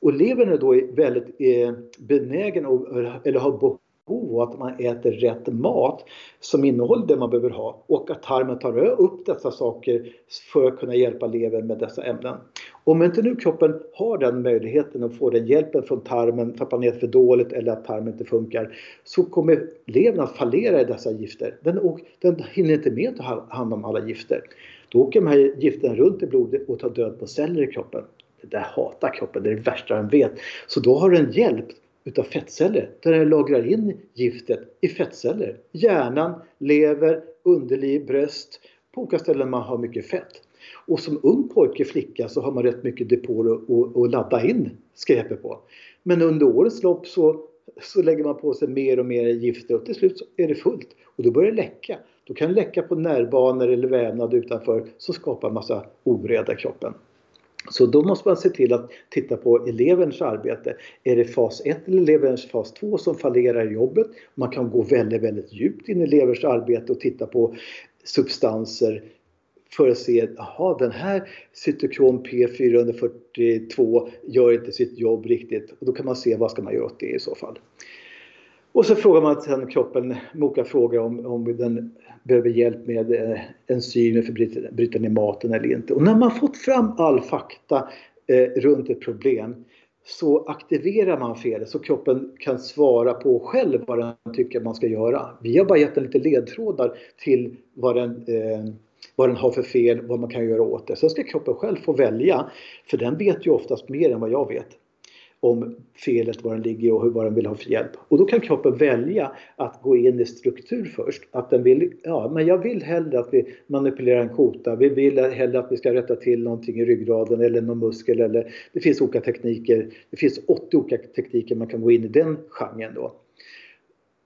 Och levern är då väldigt eh, benägen benägen eller har behov av att man äter rätt mat som innehåller det man behöver ha och att tarmen tar upp dessa saker för att kunna hjälpa levern med dessa ämnen. Om inte nu kroppen har den möjligheten att få den hjälpen från tarmen för att man äter för dåligt eller att tarmen inte funkar så kommer levern att fallera i dessa gifter. Den, den hinner inte med att ta hand om alla gifter. Då åker de här gifterna runt i blodet och tar död på celler i kroppen. Det där hatar kroppen, det är det värsta den vet. Så då har den hjälp utav fettceller där den lagrar in giftet i fettceller. Hjärnan, lever, underliv, bröst, på olika ställen man har mycket fett. Och som ung pojke, flicka så har man rätt mycket depåer att ladda in skräpet på. Men under årets lopp så, så lägger man på sig mer och mer gifter och till slut så är det fullt. Och då börjar det läcka. Då kan det läcka på nervbanor eller vävnad utanför som skapar massa oreda i kroppen. Så då måste man se till att titta på elevens arbete. Är det fas 1 eller elevens fas 2 som fallerar i jobbet? Man kan gå väldigt, väldigt djupt in i elevers arbete och titta på substanser för att se, jaha den här cytokrom P442 gör inte sitt jobb riktigt. Och då kan man se vad ska man göra åt det i så fall. Och så frågar man sen kroppen, Moka frågar om, om den behöver hjälp med eh, enzymer för att bryta ner maten eller inte. Och när man fått fram all fakta eh, runt ett problem så aktiverar man felet så kroppen kan svara på själv vad den tycker man ska göra. Vi har bara gett den lite ledtrådar till vad den, eh, vad den har för fel, vad man kan göra åt det. Sen ska kroppen själv få välja, för den vet ju oftast mer än vad jag vet om felet, var den ligger och vad den vill ha för hjälp. Och då kan kroppen välja att gå in i struktur först. Att den vill, ja men jag vill hellre att vi manipulerar en kota. Vi vill hellre att vi ska rätta till någonting i ryggraden eller någon muskel eller det finns olika tekniker. Det finns 80 olika tekniker man kan gå in i den genren då.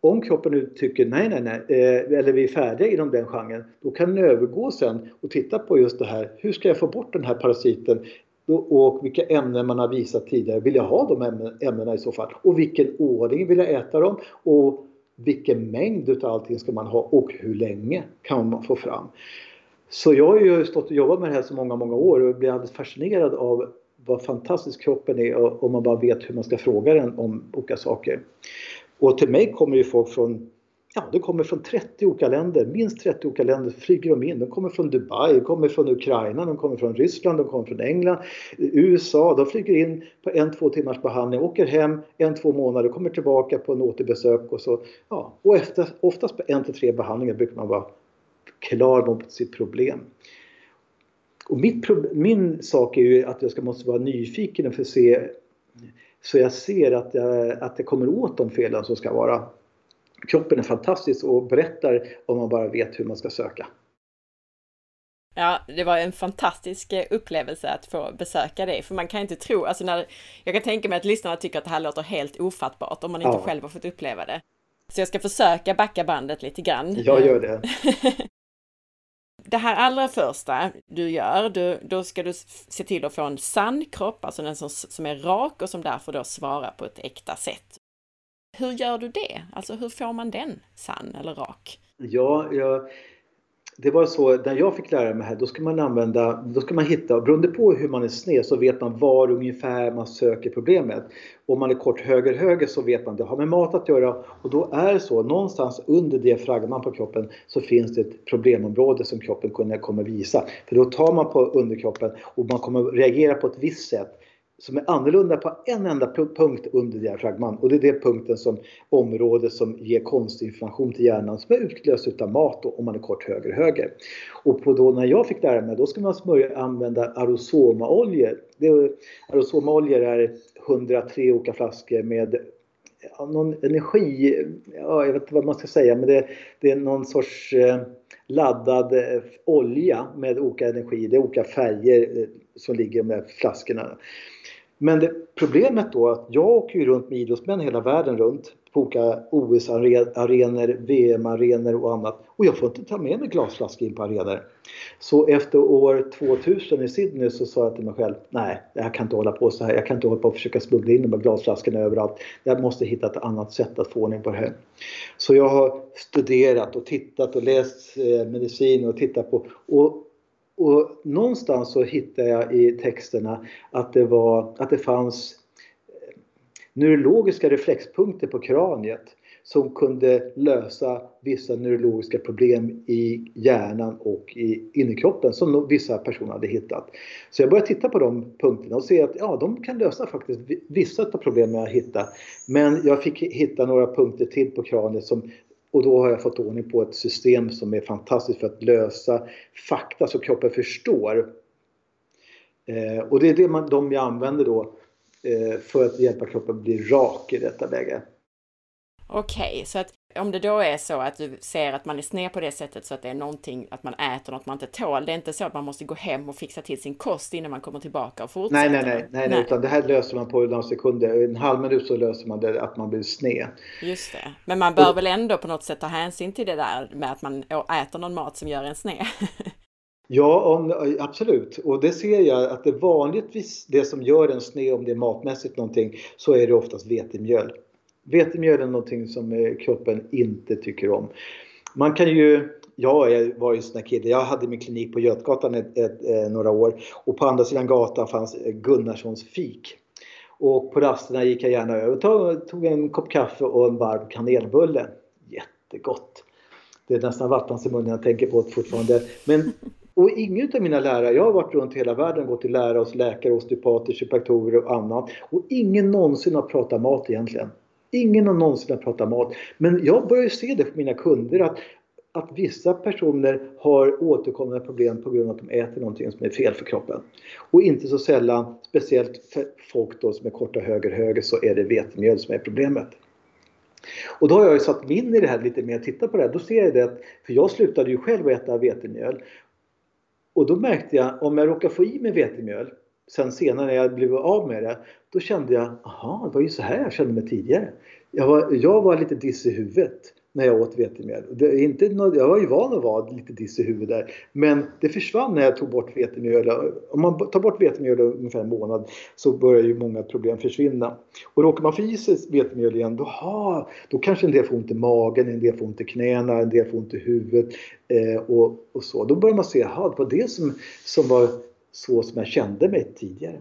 Om kroppen nu tycker nej, nej, nej, eh, eller vi är färdiga inom den genren, då kan den övergå sen och titta på just det här. Hur ska jag få bort den här parasiten och vilka ämnen man har visat tidigare. Vill jag ha de ämnena i så fall? Och vilken ordning vill jag äta dem? Och vilken mängd utav allting ska man ha och hur länge kan man få fram? Så jag har ju stått och jobbat med det här så många, många år och blir alldeles fascinerad av vad fantastisk kroppen är om man bara vet hur man ska fråga den om olika saker. Och till mig kommer ju folk från Ja, de kommer från 30 olika länder, minst 30 olika länder flyger de in. De kommer från Dubai, de kommer från Ukraina, de kommer från Ryssland, de kommer från England, USA. De flyger in på en, två timmars behandling, åker hem en, två månader, kommer tillbaka på en återbesök och så. Ja, och efter, oftast på en till tre behandlingar brukar man vara klar mot sitt problem. Och mitt, min sak är ju att jag ska, måste vara nyfiken för att se så jag ser att, jag, att det kommer åt de felen som ska vara kroppen är fantastisk och berättar om man bara vet hur man ska söka. Ja, det var en fantastisk eh, upplevelse att få besöka dig, för man kan inte tro, alltså när, jag kan tänka mig att lyssnarna tycker att det här låter helt ofattbart om man inte ja. själv har fått uppleva det. Så jag ska försöka backa bandet lite grann. Jag gör det. det här allra första du gör, du, då ska du se till att få en sann kropp, alltså den som, som är rak och som därför då svarar på ett äkta sätt. Hur gör du det? Alltså hur får man den sann eller rak? Ja, jag, det var så när jag fick lära mig här, då ska man använda, då ska man hitta, beroende på hur man är sned så vet man var ungefär man söker problemet. Om man är kort höger höger så vet man det har med mat att göra och då är det så någonstans under diafragman på kroppen så finns det ett problemområde som kroppen kommer visa. För då tar man på underkroppen och man kommer reagera på ett visst sätt som är annorlunda på en enda punkt under diafragman och det är det punkten som området som ger konstinformation till hjärnan som är utlöst utav mat då, om man är kort höger höger. Och på då när jag fick lära mig då ska man smörja, använda arosomaoljor. arosomaoljor är 103 olika flaskor med ja, någon energi, ja, jag vet inte vad man ska säga men det, det är någon sorts eh, laddad eh, olja med olika energi. Det är olika färger eh, som ligger med flaskorna. Men det, problemet då att jag åker ju runt med idrottsmän hela världen runt på olika OS-arenor, VM-arenor och annat. Och jag får inte ta med mig glasflaskor in på arenor. Så efter år 2000 i Sydney så sa jag till mig själv, nej, jag kan inte hålla på så här. Jag kan inte hålla på och försöka smuggla in de här glasflaskorna överallt. Jag måste hitta ett annat sätt att få ordning på det här. Så jag har studerat och tittat och läst eh, medicin och tittat på och och någonstans så hittade jag i texterna att det, var, att det fanns eh, neurologiska reflexpunkter på kraniet som kunde lösa vissa neurologiska problem i hjärnan och i innerkroppen som vissa personer hade hittat. Så jag började titta på de punkterna och se att ja, de kan lösa faktiskt vissa av problemen jag hittat. Men jag fick hitta några punkter till på kraniet som och då har jag fått ordning på ett system som är fantastiskt för att lösa fakta så kroppen förstår. Eh, och det är det man, de jag använder då eh, för att hjälpa kroppen att bli rak i detta läge. Okej, okay, så att om det då är så att du ser att man är sned på det sättet så att det är någonting, att man äter något man inte tål. Det är inte så att man måste gå hem och fixa till sin kost innan man kommer tillbaka och fortsätter? Nej, nej, nej, nej, nej. utan det här löser man på några sekunder. En halv minut så löser man det, att man blir sned. Just det. Men man bör och, väl ändå på något sätt ta hänsyn till det där med att man äter någon mat som gör en sned? Ja, om, absolut. Och det ser jag att det vanligtvis det som gör en sned, om det är matmässigt någonting, så är det oftast vetemjöl. Vetemjöl är någonting som eh, kroppen inte tycker om. Man kan ju jag var ju en sån kille. Jag hade min klinik på Götgatan ett, ett, ett, några år och på andra sidan gatan fanns eh, Gunnarssons fik. Och på rasterna gick jag gärna över och tog en kopp kaffe och en varm kanelbulle. Jättegott! Det är nästan vattnas i munnen jag tänker på det fortfarande. Men, och ingen av mina lärare, jag har varit runt hela världen och gått till lärare hos läkare, osteopater, kiropraktorer och annat. Och ingen någonsin har pratat mat egentligen. Ingen har någonsin har pratat mat. Men jag börjar se det på mina kunder att att vissa personer har återkommande problem på grund av att de äter någonting som är fel för kroppen. Och inte så sällan, speciellt för folk då som är korta höger höger, så är det vetemjöl som är problemet. Och då har jag ju satt mig in i det här lite mer, och tittat på det här. Då ser jag det att, för jag slutade ju själv äta vetemjöl. Och då märkte jag, om jag råkar få i mig vetemjöl, sen senare när jag blev av med det, då kände jag, aha, det var ju så här jag kände mig tidigare. Jag var, jag var lite diss i huvudet när jag åt vetemjöl. Det inte något, jag var ju van att vara lite diss i huvudet där. Men det försvann när jag tog bort vetemjöl. Om man tar bort vetemjöl ungefär en månad så börjar ju många problem försvinna. Och råkar man få i sig vetemjöl igen då, ha, då kanske en del får ont i magen, en del får ont i knäna, en del får ont i huvudet eh, och, och, så. Då börjar man se, att det var det som, som var så som jag kände mig tidigare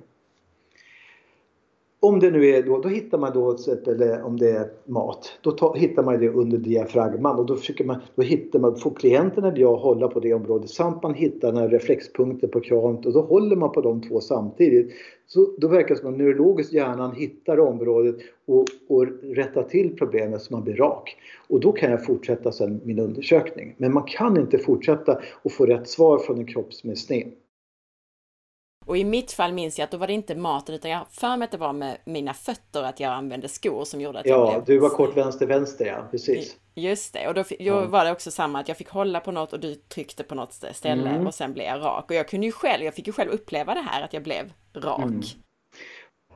om det nu är då, då hittar man då till exempel eh, om det är mat. Då ta, hittar man det under diafragman och då försöker man, då hittar man, får klienten eller jag hålla på det området samt man hittar den reflexpunkter på kranet och då håller man på de två samtidigt. Så då verkar det som att neurologiskt hjärnan hittar området och, och rättar till problemet så man blir rak. Och då kan jag fortsätta sen min undersökning. Men man kan inte fortsätta och få rätt svar från en kropp som är sned. Och i mitt fall minns jag att då var det inte maten utan jag för mig att det var med mina fötter att jag använde skor som gjorde att ja, jag blev... Ja, du var kort vänster vänster ja, precis. Just det, och då, då var det också samma att jag fick hålla på något och du tryckte på något ställe mm. och sen blev jag rak. Och jag kunde ju själv, jag fick ju själv uppleva det här att jag blev rak. Mm.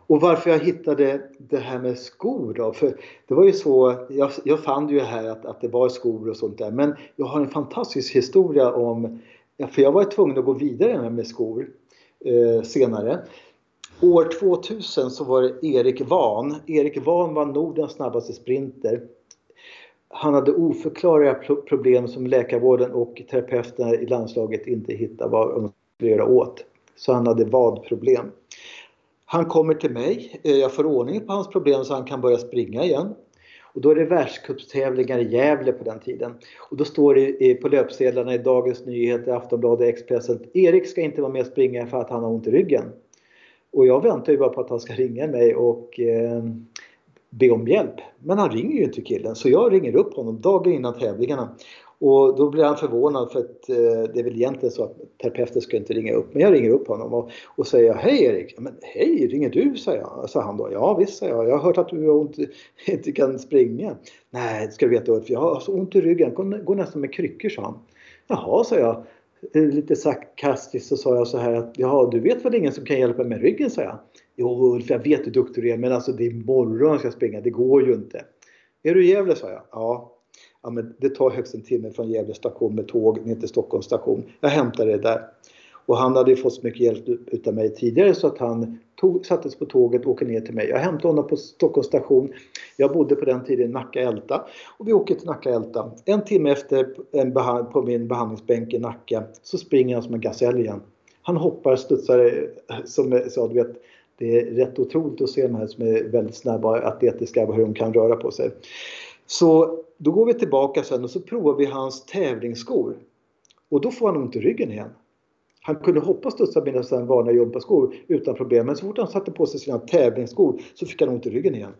Och varför jag hittade det här med skor då? För det var ju så, jag, jag fann ju här att, att det var skor och sånt där. Men jag har en fantastisk historia om, för jag var tvungen att gå vidare med skor eh, senare. År 2000 så var det Erik Van. Erik Van var Nordens snabbaste sprinter. Han hade oförklarliga problem som läkarvården och terapeuterna i landslaget inte hittade vad de skulle göra åt. Så han hade vadproblem. Han kommer till mig, eh, jag får ordning på hans problem så han kan börja springa igen. Och då är det världscupstävlingar i Gävle på den tiden. Och då står det på löpsedlarna i Dagens Nyheter, Aftonbladet, Expressen. Erik ska inte vara med och springa för att han har ont i ryggen. Och jag väntar ju bara på att han ska ringa mig och eh, be om hjälp. Men han ringer ju inte killen så jag ringer upp honom dagen innan tävlingarna. Och då blir han förvånad för att eh, det är väl egentligen så att terapeuten ska inte ringa upp. Men jag ringer upp honom och, och säger Hej Erik! Men hej, ringer du? sa jag. Sa han då. Ja visst, sa jag. Jag har hört att du har ont, inte kan springa. Nej, ska du veta Ulf. Jag har så ont i ryggen. Går, går nästan med kryckor, sa han. Jaha, sa jag. Eh, lite sarkastiskt så sa jag så här att ja, du vet väl ingen som kan hjälpa med ryggen, sa jag. Jo Ulf, jag vet hur duktig du är men alltså det är imorgon jag ska springa. Det går ju inte. Är du i Gävle, sa jag. Ja ja, men det tar högst en timme från Gävle station med tåg ner till Stockholms station. Jag hämtar det där. Och han hade fått så mycket hjälp utav mig tidigare så att han tog, sattes på tåget och åker ner till mig. Jag hämtade honom på Stockholms station. Jag bodde på den tiden i Nacka-Älta och vi åker till Nacka-Älta. En timme efter en på min behandlingsbänk i Nacka så springer han som en gasell igen. Han hoppar, studsar eh, som eh, jag sa, du vet, det är rätt otroligt att se de här som är väldigt snabba, atletiska, hur de kan röra på sig. Så då går vi tillbaka sen och så provar vi hans tävlingsskor. Och då får han ont i ryggen igen. Han kunde hoppa studsa med sina vanliga gympaskor utan problem. Men så fort han satte på sig sina tävlingsskor så fick han ont i ryggen igen.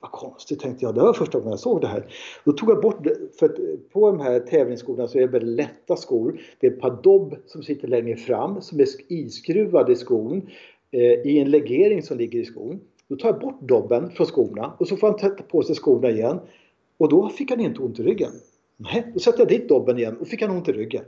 Vad konstigt tänkte jag. Det var första gången jag såg det här. Då tog jag bort. För att eh, på de här tävlingsskorna så är det väldigt lätta skor. Det är ett par dobb som sitter längre fram som är iskruvade i skon. Eh, I en legering som ligger i skon. Då tar jag bort dobben från skorna och så får han sätta på sig skorna igen. Och då fick han inte ont i ryggen. Nej, då satte jag dit dobben igen och fick han ont i ryggen.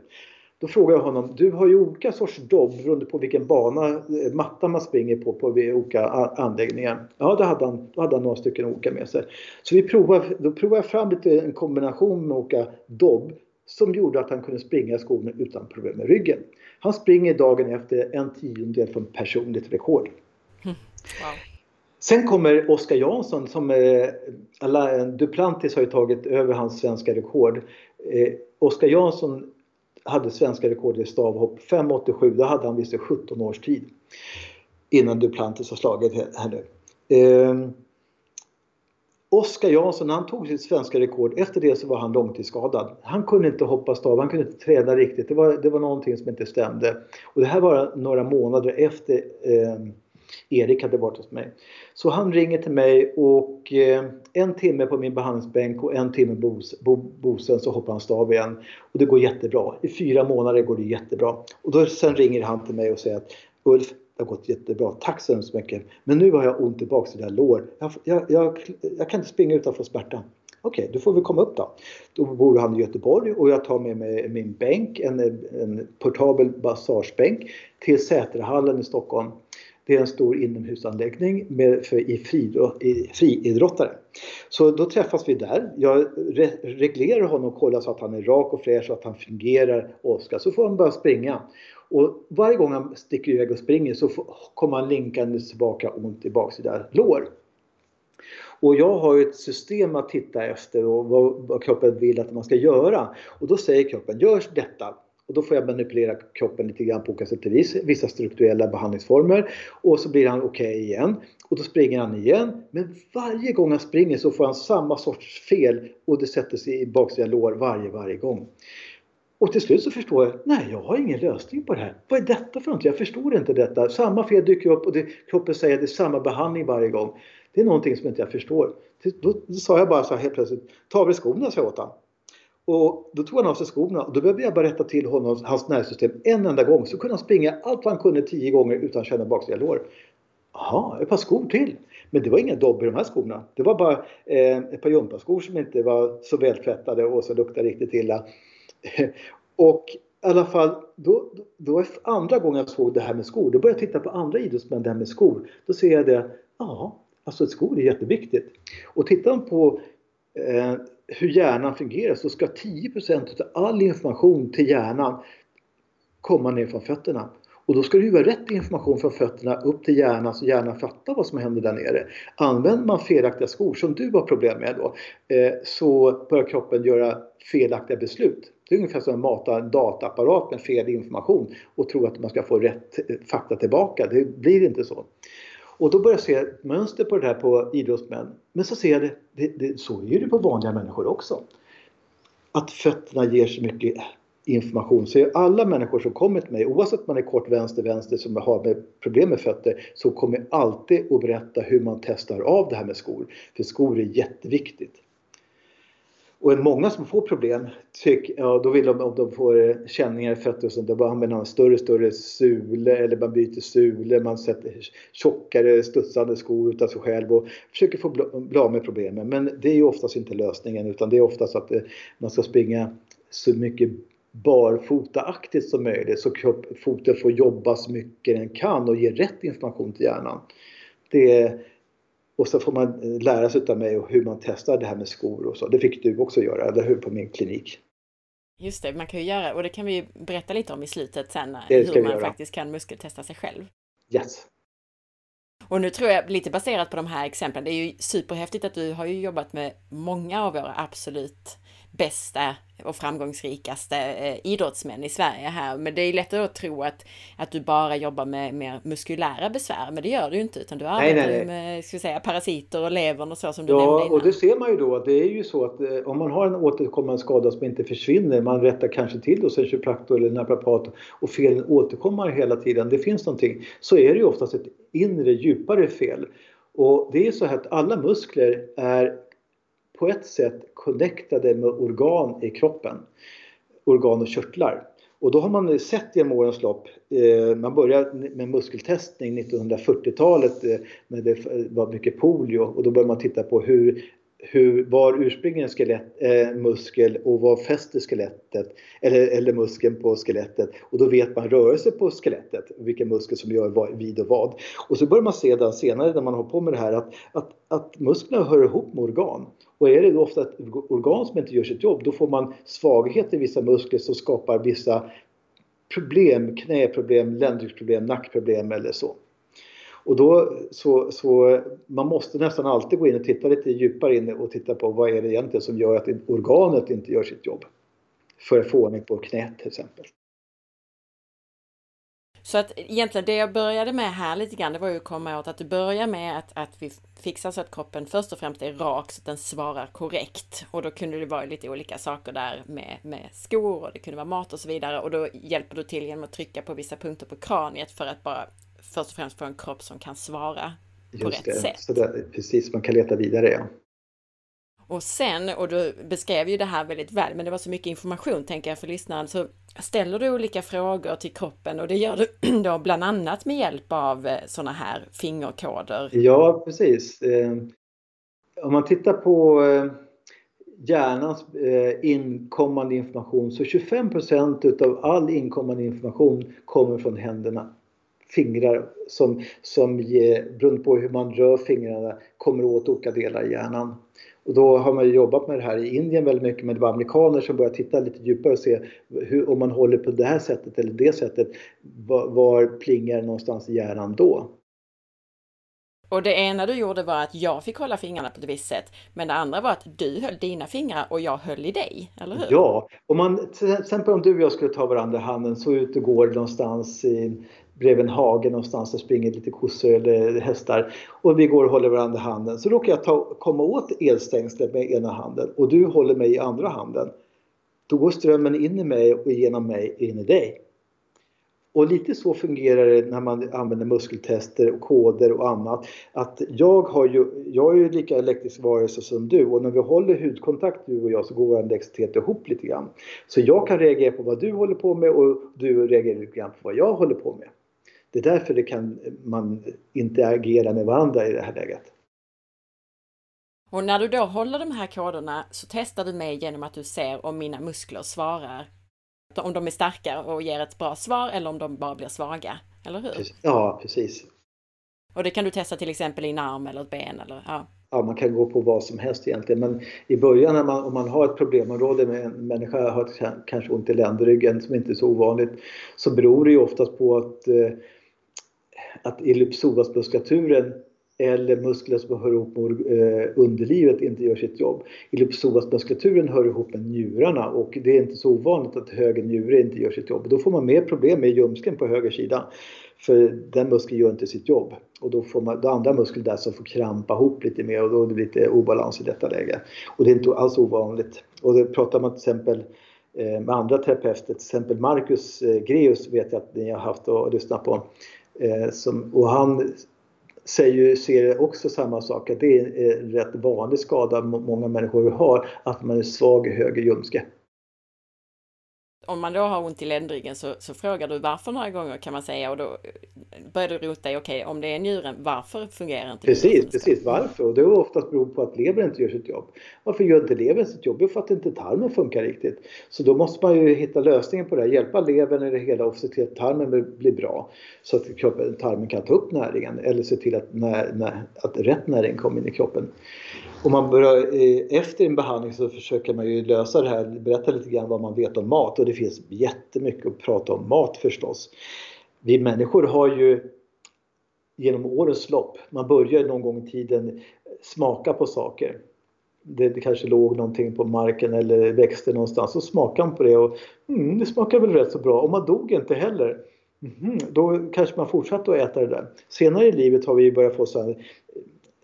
Då frågade jag honom, du har ju olika sorts dobb beroende på vilken bana, eh, matta man springer på på olika anläggningar. Ja, då hade han, då hade han några stycken olika med sig. Så vi provade, då provade jag fram lite, en kombination med olika dobb som gjorde att han kunde springa skogen utan problem med ryggen. Han springer dagen efter en tiondel från personligt rekord. Wow. Sen kommer Oskar Jansson som eh, Duplantis har ju tagit över hans svenska rekord. Eh, Oskar Jansson hade svenska rekord i stavhopp 5,87. Då hade han visst 17 års tid. Innan Duplantis har slagit här nu. Eh, Oskar Jansson, han tog sitt svenska rekord. Efter det så var han långtidsskadad. Han kunde inte hoppa stav, han kunde inte träna riktigt. Det var, det var någonting som inte stämde. Och det här var några månader efter eh, Erik hade varit hos mig. Så han ringer till mig och eh, en timme på min behandlingsbänk och en timme på bo, bosen så hoppar han stav igen. Och det går jättebra. I fyra månader går det jättebra. Och då sen ringer han till mig och säger att Ulf, det har gått jättebra. Tack så hemskt mycket. Men nu har jag ont i baksida lår. Jag, jag, jag, jag, kan inte springa utan att få smärta. Okej, okay, då får vi komma upp då. Då bor han i Göteborg och jag tar med mig min bänk, en, en portabel massagebänk till Säterhallen i Stockholm. Det är en stor inomhusanläggning med, för, i, fri, i friidrottare. Så då träffas vi där. Jag re, reglerar honom och kollar så att han är rak och fräsch och att han fungerar, Oskar. Så får han börja springa. Och varje gång han sticker iväg och springer så kommer han linkande tillbaka ont i baksida lår. Och jag har ju ett system att titta efter och vad, vad kroppen vill att man ska göra. Och då säger kroppen, gör detta. Och då får jag manipulera kroppen lite grann på olika sätt och vis, vissa strukturella behandlingsformer. Och så blir han okej okay igen. Och då springer han igen. Men varje gång han springer så får han samma sorts fel och det sätter sig i baksida lår varje, varje gång. Och till slut så förstår jag, nej jag har ingen lösning på det här. Vad är detta för något? Jag förstår inte detta. Samma fel dyker upp och det, kroppen säger att det är samma behandling varje gång. Det är någonting som inte jag förstår. Då, då sa jag bara så här helt plötsligt, ta av dig skorna sa jag åt honom. Och då tog han av sig skorna och då behövde jag bara rätta till honom, hans nervsystem en enda gång. Så kunde han springa allt vad han kunde tio gånger utan att känna baksida lår. Jaha, ett par skor till. Men det var inga dobb i de här skorna. Det var bara eh, ett par gympaskor som inte var så vältvättade och som luktade riktigt illa. och i alla fall, då, då andra gången jag såg det här med skor, då började jag titta på andra idrottsmän, det här med skor. Då ser jag det, ja, alltså skor är jätteviktigt. Och tittar man på eh, hur hjärnan fungerar så ska 10% av all information till hjärnan komma ner från fötterna. Och då ska det ju vara rätt information från fötterna upp till hjärnan så hjärnan fattar vad som händer där nere. Använder man felaktiga skor, som du har problem med då, eh, så börjar kroppen göra felaktiga beslut. Det är ungefär som att mata en dataapparat med fel information och tro att man ska få rätt eh, fakta tillbaka. Det blir inte så. Och då börjar jag se ett mönster på det här på idrottsmän. Men så ser jag det, det, det så är det på vanliga människor också. Att fötterna ger så mycket information. Så alla människor som kommer till mig, oavsett om man är kort vänster, vänster som har med problem med fötter, så kommer jag alltid att berätta hur man testar av det här med skor. För skor är jätteviktigt. Och många som får problem, tyck, ja, då vill de om de får eh, känningar i fötter och sånt, då använder man större större sule eller man byter sule, man sätter tjockare studsande skor utav sig själv och försöker få bli av med problemen. Men det är ju oftast inte lösningen utan det är oftast att eh, man ska springa så mycket barfotaaktigt som möjligt så foten får jobba så mycket den kan och ge rätt information till hjärnan. Det och så får man lära sig av mig hur man testar det här med skor och så. Det fick du också göra, eller hur, på min klinik. Just det, man kan ju göra, och det kan vi berätta lite om i slutet sen, hur man faktiskt kan muskeltesta sig själv. Yes. Och nu tror jag, lite baserat på de här exemplen, det är ju superhäftigt att du har ju jobbat med många av våra absolut bästa och framgångsrikaste eh, idrottsmän i Sverige här. Men det är lättare att tro att, att du bara jobbar med mer muskulära besvär, men det gör du inte, utan du arbetar nej, nej, med ska säga, parasiter och levern och så som du ja, nämnde innan. och det ser man ju då att det är ju så att eh, om man har en återkommande skada som inte försvinner, man rättar kanske till hos en kiropraktor eller naprapat och felen återkommer hela tiden, det finns någonting, så är det ju oftast ett inre djupare fel. Och det är så här att alla muskler är på ett sätt connectade med organ i kroppen. Organ och körtlar. Och då har man sett genom årens lopp, eh, man började med muskeltestning 1940-talet eh, när det var mycket polio och då började man titta på hur hur, var ursprungligen skelett, eh, muskel och var fäster skelettet eller, eller muskeln på skelettet och då vet man rörelse på skelettet, vilken muskel som gör vad, vid och vad. Och så börjar man se senare när man har på med det här att, att, att musklerna hör ihop med organ. Och är det då ofta ett organ som inte gör sitt jobb, då får man svaghet i vissa muskler som skapar vissa problem, knäproblem, ländryggsproblem, nackproblem eller så. Och då så, så man måste nästan alltid gå in och titta lite djupare in och titta på vad är det egentligen som gör att organet inte gör sitt jobb. För att få ordning på knät till exempel. Så att egentligen det jag började med här lite grann, det var ju att komma åt att du börjar med att, att vi fixar så att kroppen först och främst är rak så att den svarar korrekt. Och då kunde det vara lite olika saker där med, med skor och det kunde vara mat och så vidare. Och då hjälper du till genom att trycka på vissa punkter på kraniet för att bara först och främst få en kropp som kan svara på Just rätt det. sätt. Så det, precis, man kan leta vidare ja. Och sen, och du beskrev ju det här väldigt väl, men det var så mycket information tänker jag för lyssnaren, så ställer du olika frågor till kroppen och det gör du då bland annat med hjälp av eh, sådana här fingerkoder. Ja, precis. Eh, om man tittar på eh, hjärnans inkommande information så 25% utav all inkommande information kommer från händerna fingrar som, som beroende på hur man rör fingrarna kommer åt olika delar i hjärnan. Och då har man jobbat med det här i Indien väldigt mycket men det var amerikaner som började titta lite djupare och se hur, om man håller på det här sättet eller det sättet, var, var plingar någonstans i hjärnan då? Och det ena du gjorde var att jag fick hålla fingrarna på ett visst sätt, men det andra var att du höll dina fingrar och jag höll i dig, eller hur? Ja, om man, till exempel om du och jag skulle ta varandra i handen så ut och går någonstans i, bredvid en hage någonstans där springer lite kossor eller hästar och vi går och håller varandra i handen. Så råkar jag ta, komma åt elstängslet med ena handen och du håller mig i andra handen. Då går strömmen in i mig och genom mig in i dig. Och lite så fungerar det när man använder muskeltester och koder och annat. Att jag, har ju, jag är ju lika elektrisk varelse som du och när vi håller hudkontakt du och jag så går vår elektricitet ihop lite grann. Så jag kan reagera på vad du håller på med och du reagerar lite grann på vad jag håller på med. Det är därför det kan man interagera med varandra i det här läget. Och när du då håller de här koderna så testar du mig genom att du ser om mina muskler svarar. Om de är starka och ger ett bra svar eller om de bara blir svaga. Eller hur? Ja, precis. Och det kan du testa till exempel i en arm eller ett ben eller ja. Ja, man kan gå på vad som helst egentligen. Men i början när man, om man har ett problemområde med en människa har kanske ont i ländryggen som inte är så ovanligt så beror det ju oftast på att eh, att ellipsoasmuskulaturen eller muskler som hör ihop med eh, underlivet inte gör sitt jobb. Ellipsoasmuskulaturen hör ihop med njurarna och det är inte så ovanligt att höger njure inte gör sitt jobb. Då får man mer problem med ljumsken på höger sida. För den muskeln gör inte sitt jobb. Och då får man då andra muskler där som får krampa ihop lite mer och då blir det lite obalans i detta läge. Och det är inte alls ovanligt. Och det pratar man till exempel eh, med andra terapeuter, till exempel Marcus eh, Greus vet jag att ni har haft och lyssnat på. Eh, som, och han säger, ser också samma sak, att det är en eh, rätt vanlig skada många människor har, att man är svag i höger ljumske om man då har ont i ländryggen så, så, frågar du varför några gånger kan man säga och då börjar du rota i, okej, okay, om det är njuren, varför fungerar inte Precis, precis, varför? Och det är oftast beror på att levern inte gör sitt jobb. Varför gör inte levern sitt jobb? Jo, för att inte tarmen funkar riktigt. Så då måste man ju hitta lösningen på det här, hjälpa levern i det hela och se till att tarmen blir bra. Så att kroppen, tarmen kan ta upp näringen eller se till att, när, när, att rätt näring kommer in i kroppen. Om man börjar, eh, efter en behandling så försöker man ju lösa det här, berätta lite grann vad man vet om mat och det finns jättemycket att prata om mat förstås. Vi människor har ju genom årens lopp, man börjar någon gång i tiden smaka på saker. Det, det kanske låg någonting på marken eller växte någonstans och smakade man på det och mm, det smakar väl rätt så bra och man dog inte heller. Mm, då kanske man fortsatte att äta det där. Senare i livet har vi börjat få så här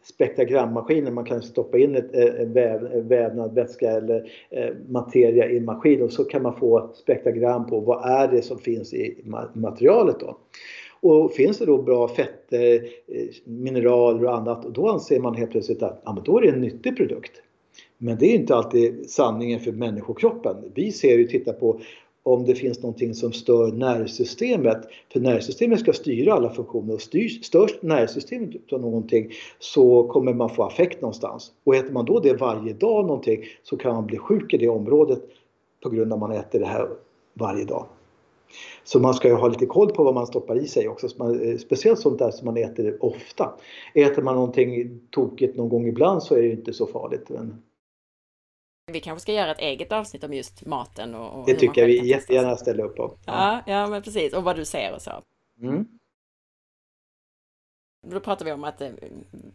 spektrogrammaskiner. Man kan stoppa in ett, eh, en väv, vävnad, vätska eller eh, materia i en maskin och så kan man få spektrogram på vad är det som finns i materialet då. Och finns det då bra fetter, eh, mineraler och annat, då anser man helt plötsligt att ja, men då är det en nyttig produkt. Men det är inte alltid sanningen för människokroppen. Vi ser ju, titta på om det finns någonting som stör nervsystemet. För nervsystemet ska styra alla funktioner och styrs, störs nervsystemet av någonting så kommer man få affekt någonstans. Och äter man då det varje dag någonting så kan man bli sjuk i det området på grund av att man äter det här varje dag. Så man ska ju ha lite koll på vad man stoppar i sig också. Man, eh, speciellt sånt där som man äter ofta. Äter man någonting tokigt någon gång ibland så är det inte så farligt. Men... Vi kanske ska göra ett eget avsnitt om just maten och, och Det tycker jag vi jättegärna ställer upp på. Ja. ja, men precis. Och vad du ser och så. Mm. Då pratar vi om att eh,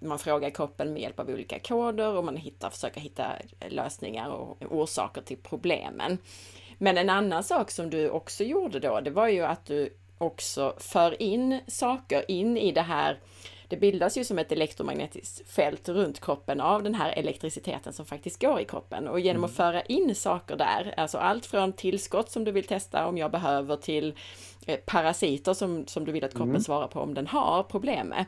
man frågar kroppen med hjälp av olika koder och man hittar, försöker hitta lösningar och orsaker till problemen. Men en annan sak som du också gjorde då, det var ju att du också för in saker in i det här det bildas ju som ett elektromagnetiskt fält runt kroppen av den här elektriciteten som faktiskt går i kroppen och genom att mm. föra in saker där, alltså allt från tillskott som du vill testa om jag behöver till eh, parasiter som, som du vill att kroppen mm. svarar på om den har problem med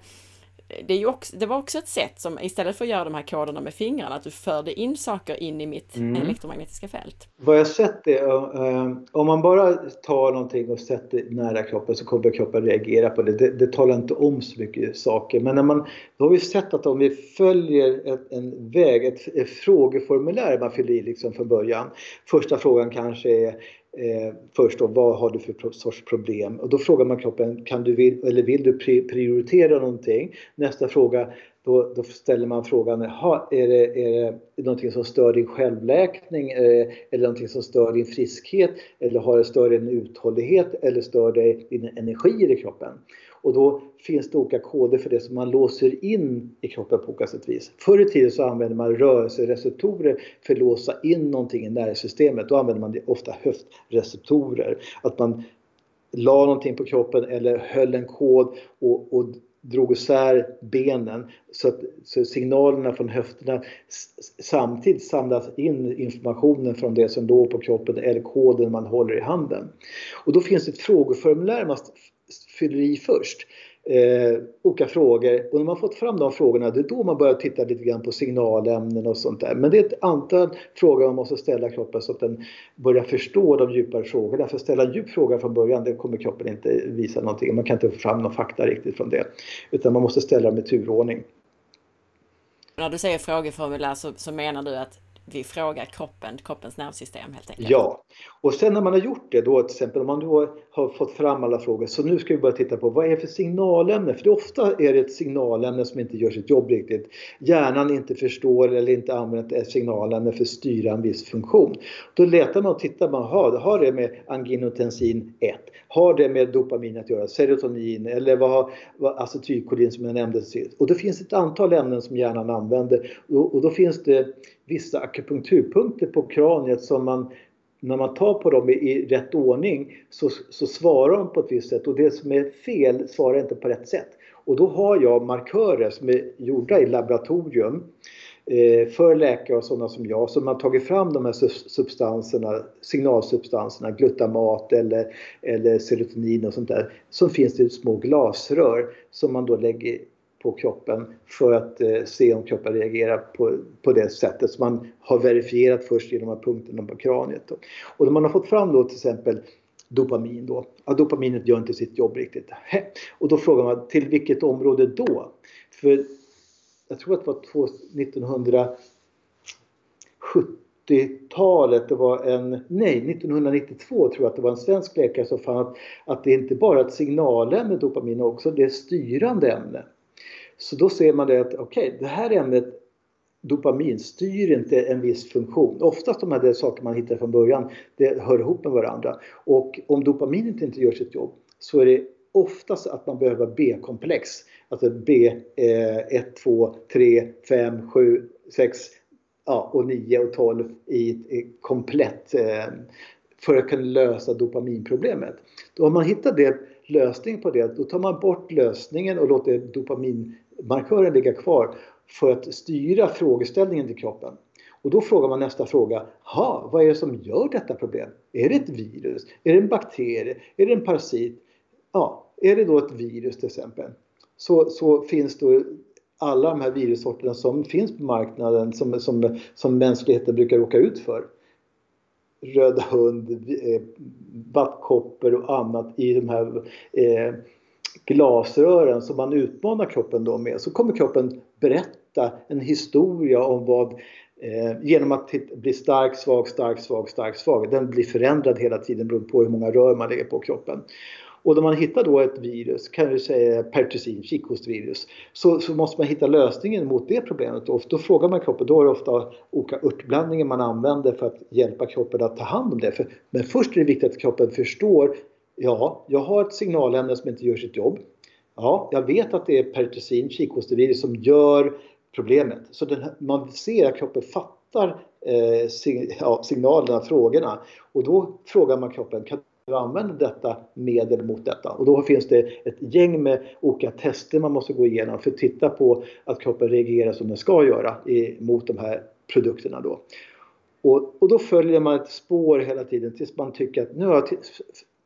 det, är ju också, det var också ett sätt som istället för att göra de här koderna med fingrarna, att du förde in saker in i mitt mm. elektromagnetiska fält. Vad jag sett det, uh, om man bara tar någonting och sätter nära kroppen så kommer kroppen reagera på det. det. Det talar inte om så mycket saker. Men när man, då har vi sett att om vi följer ett, en väg, ett, ett frågeformulär man fyller i liksom från början. Första frågan kanske är eh, först då, vad har du för sorts problem? Och då frågar man kroppen, kan du vill, eller vill du prioritera någonting? Nästa fråga, då, då ställer man frågan, är det, är det någonting som stör din självläkning? Eh, eller någonting som stör din friskhet? Eller har det stör din uthållighet? Eller stör det din energi i kroppen? Och då finns det olika koder för det som man låser in i kroppen på olika sätt vis. Förr i tiden så använde man rörelsereceptorer för att låsa in någonting i nervsystemet. Då använde man ofta höftreceptorer. Att man la någonting på kroppen eller höll en kod och, och drog isär benen så att så signalerna från höfterna samtidigt samlas in informationen från det som låg på kroppen eller koden man håller i handen. Och då finns det ett frågeformulär man fyller i först. Eh, olika frågor och när man fått fram de frågorna det är då man börjar titta lite grann på signalämnen och sånt där. Men det är ett antal frågor man måste ställa kroppen så att den börjar förstå de djupare frågorna. För att ställa en djup fråga från början det kommer kroppen inte visa någonting. Man kan inte få fram någon fakta riktigt från det. Utan man måste ställa dem i turordning. När du säger frågeformulär så, så menar du att vi frågar kroppen, kroppens nervsystem helt enkelt. Ja, och sen när man har gjort det då till exempel om man då har fått fram alla frågor så nu ska vi börja titta på vad är det för signalämne? För det ofta är det ett signalämne som inte gör sitt jobb riktigt. Hjärnan inte förstår eller inte använder ett signalämne för att styra en viss funktion. Då letar man och tittar man, har, har det med anginotensin 1? Har det med dopamin att göra? Serotonin eller vad har vad, acetylkolin som jag nämnde sist? Och det finns ett antal ämnen som hjärnan använder och, och då finns det vissa akupunkturpunkter på kraniet som man när man tar på dem i, i rätt ordning så, så svarar de på ett visst sätt och det som är fel svarar inte på rätt sätt. Och då har jag markörer som är gjorda i laboratorium eh, för läkare och sådana som jag som har tagit fram de här substanserna, signalsubstanserna, glutamat eller, eller serotonin och sånt där som finns i små glasrör som man då lägger på kroppen för att eh, se om kroppen reagerar på, på det sättet som man har verifierat först genom de här punkterna på kraniet. Då. Och när man har fått fram då till exempel dopamin då. Ja, dopaminet gör inte sitt jobb riktigt. Och då frågar man till vilket område då? För jag tror att det var 1970-talet, det var en, nej 1992 tror jag att det var en svensk läkare som fann att, att det inte bara är ett signalämne dopamin också, det är ett styrande ämne. Så då ser man det att okej, okay, det här ämnet dopamin styr inte en viss funktion. Oftast de här saker man hittar från början, det hör ihop med varandra. Och om dopaminet inte gör sitt jobb så är det oftast att man behöver B-komplex. Alltså B 1, 2, 3, 5, 7, 6 ja, och 9 och 12 i ett komplett eh, för att kunna lösa dopaminproblemet. Då har man hittat det, lösningen på det, då tar man bort lösningen och låter dopamin markören ligga kvar för att styra frågeställningen till kroppen. Och då frågar man nästa fråga, ha, vad är det som gör detta problem? Är det ett virus? Är det en bakterie? Är det en parasit? Ja, är det då ett virus till exempel? Så, så finns då alla de här virussorterna som finns på marknaden som, som, som mänskligheten brukar råka ut för. röda hund, eh, vattkoppor och annat i de här eh, glasrören som man utmanar kroppen då med. Så kommer kroppen berätta en historia om vad eh, genom att bli stark, svag, stark, svag, stark, svag. Den blir förändrad hela tiden beroende på hur många rör man lägger på kroppen. Och när man hittar då ett virus, kan vi säga pertusin, kikhostvirus, så, så måste man hitta lösningen mot det problemet. Och då frågar man kroppen, då är det ofta olika örtblandningar man använder för att hjälpa kroppen att ta hand om det. För, men först är det viktigt att kroppen förstår, ja, jag har ett signalämne som inte gör sitt jobb. Ja, jag vet att det är pertussin, kikhostevirus, som gör problemet. Så här, man ser att kroppen fattar eh, sig, ja, signalerna, frågorna. Och då frågar man kroppen, kan du använda detta medel mot detta? Och då finns det ett gäng med olika tester man måste gå igenom för att titta på att kroppen reagerar som den ska göra i, mot de här produkterna då. Och, och, då följer man ett spår hela tiden tills man tycker att nu har jag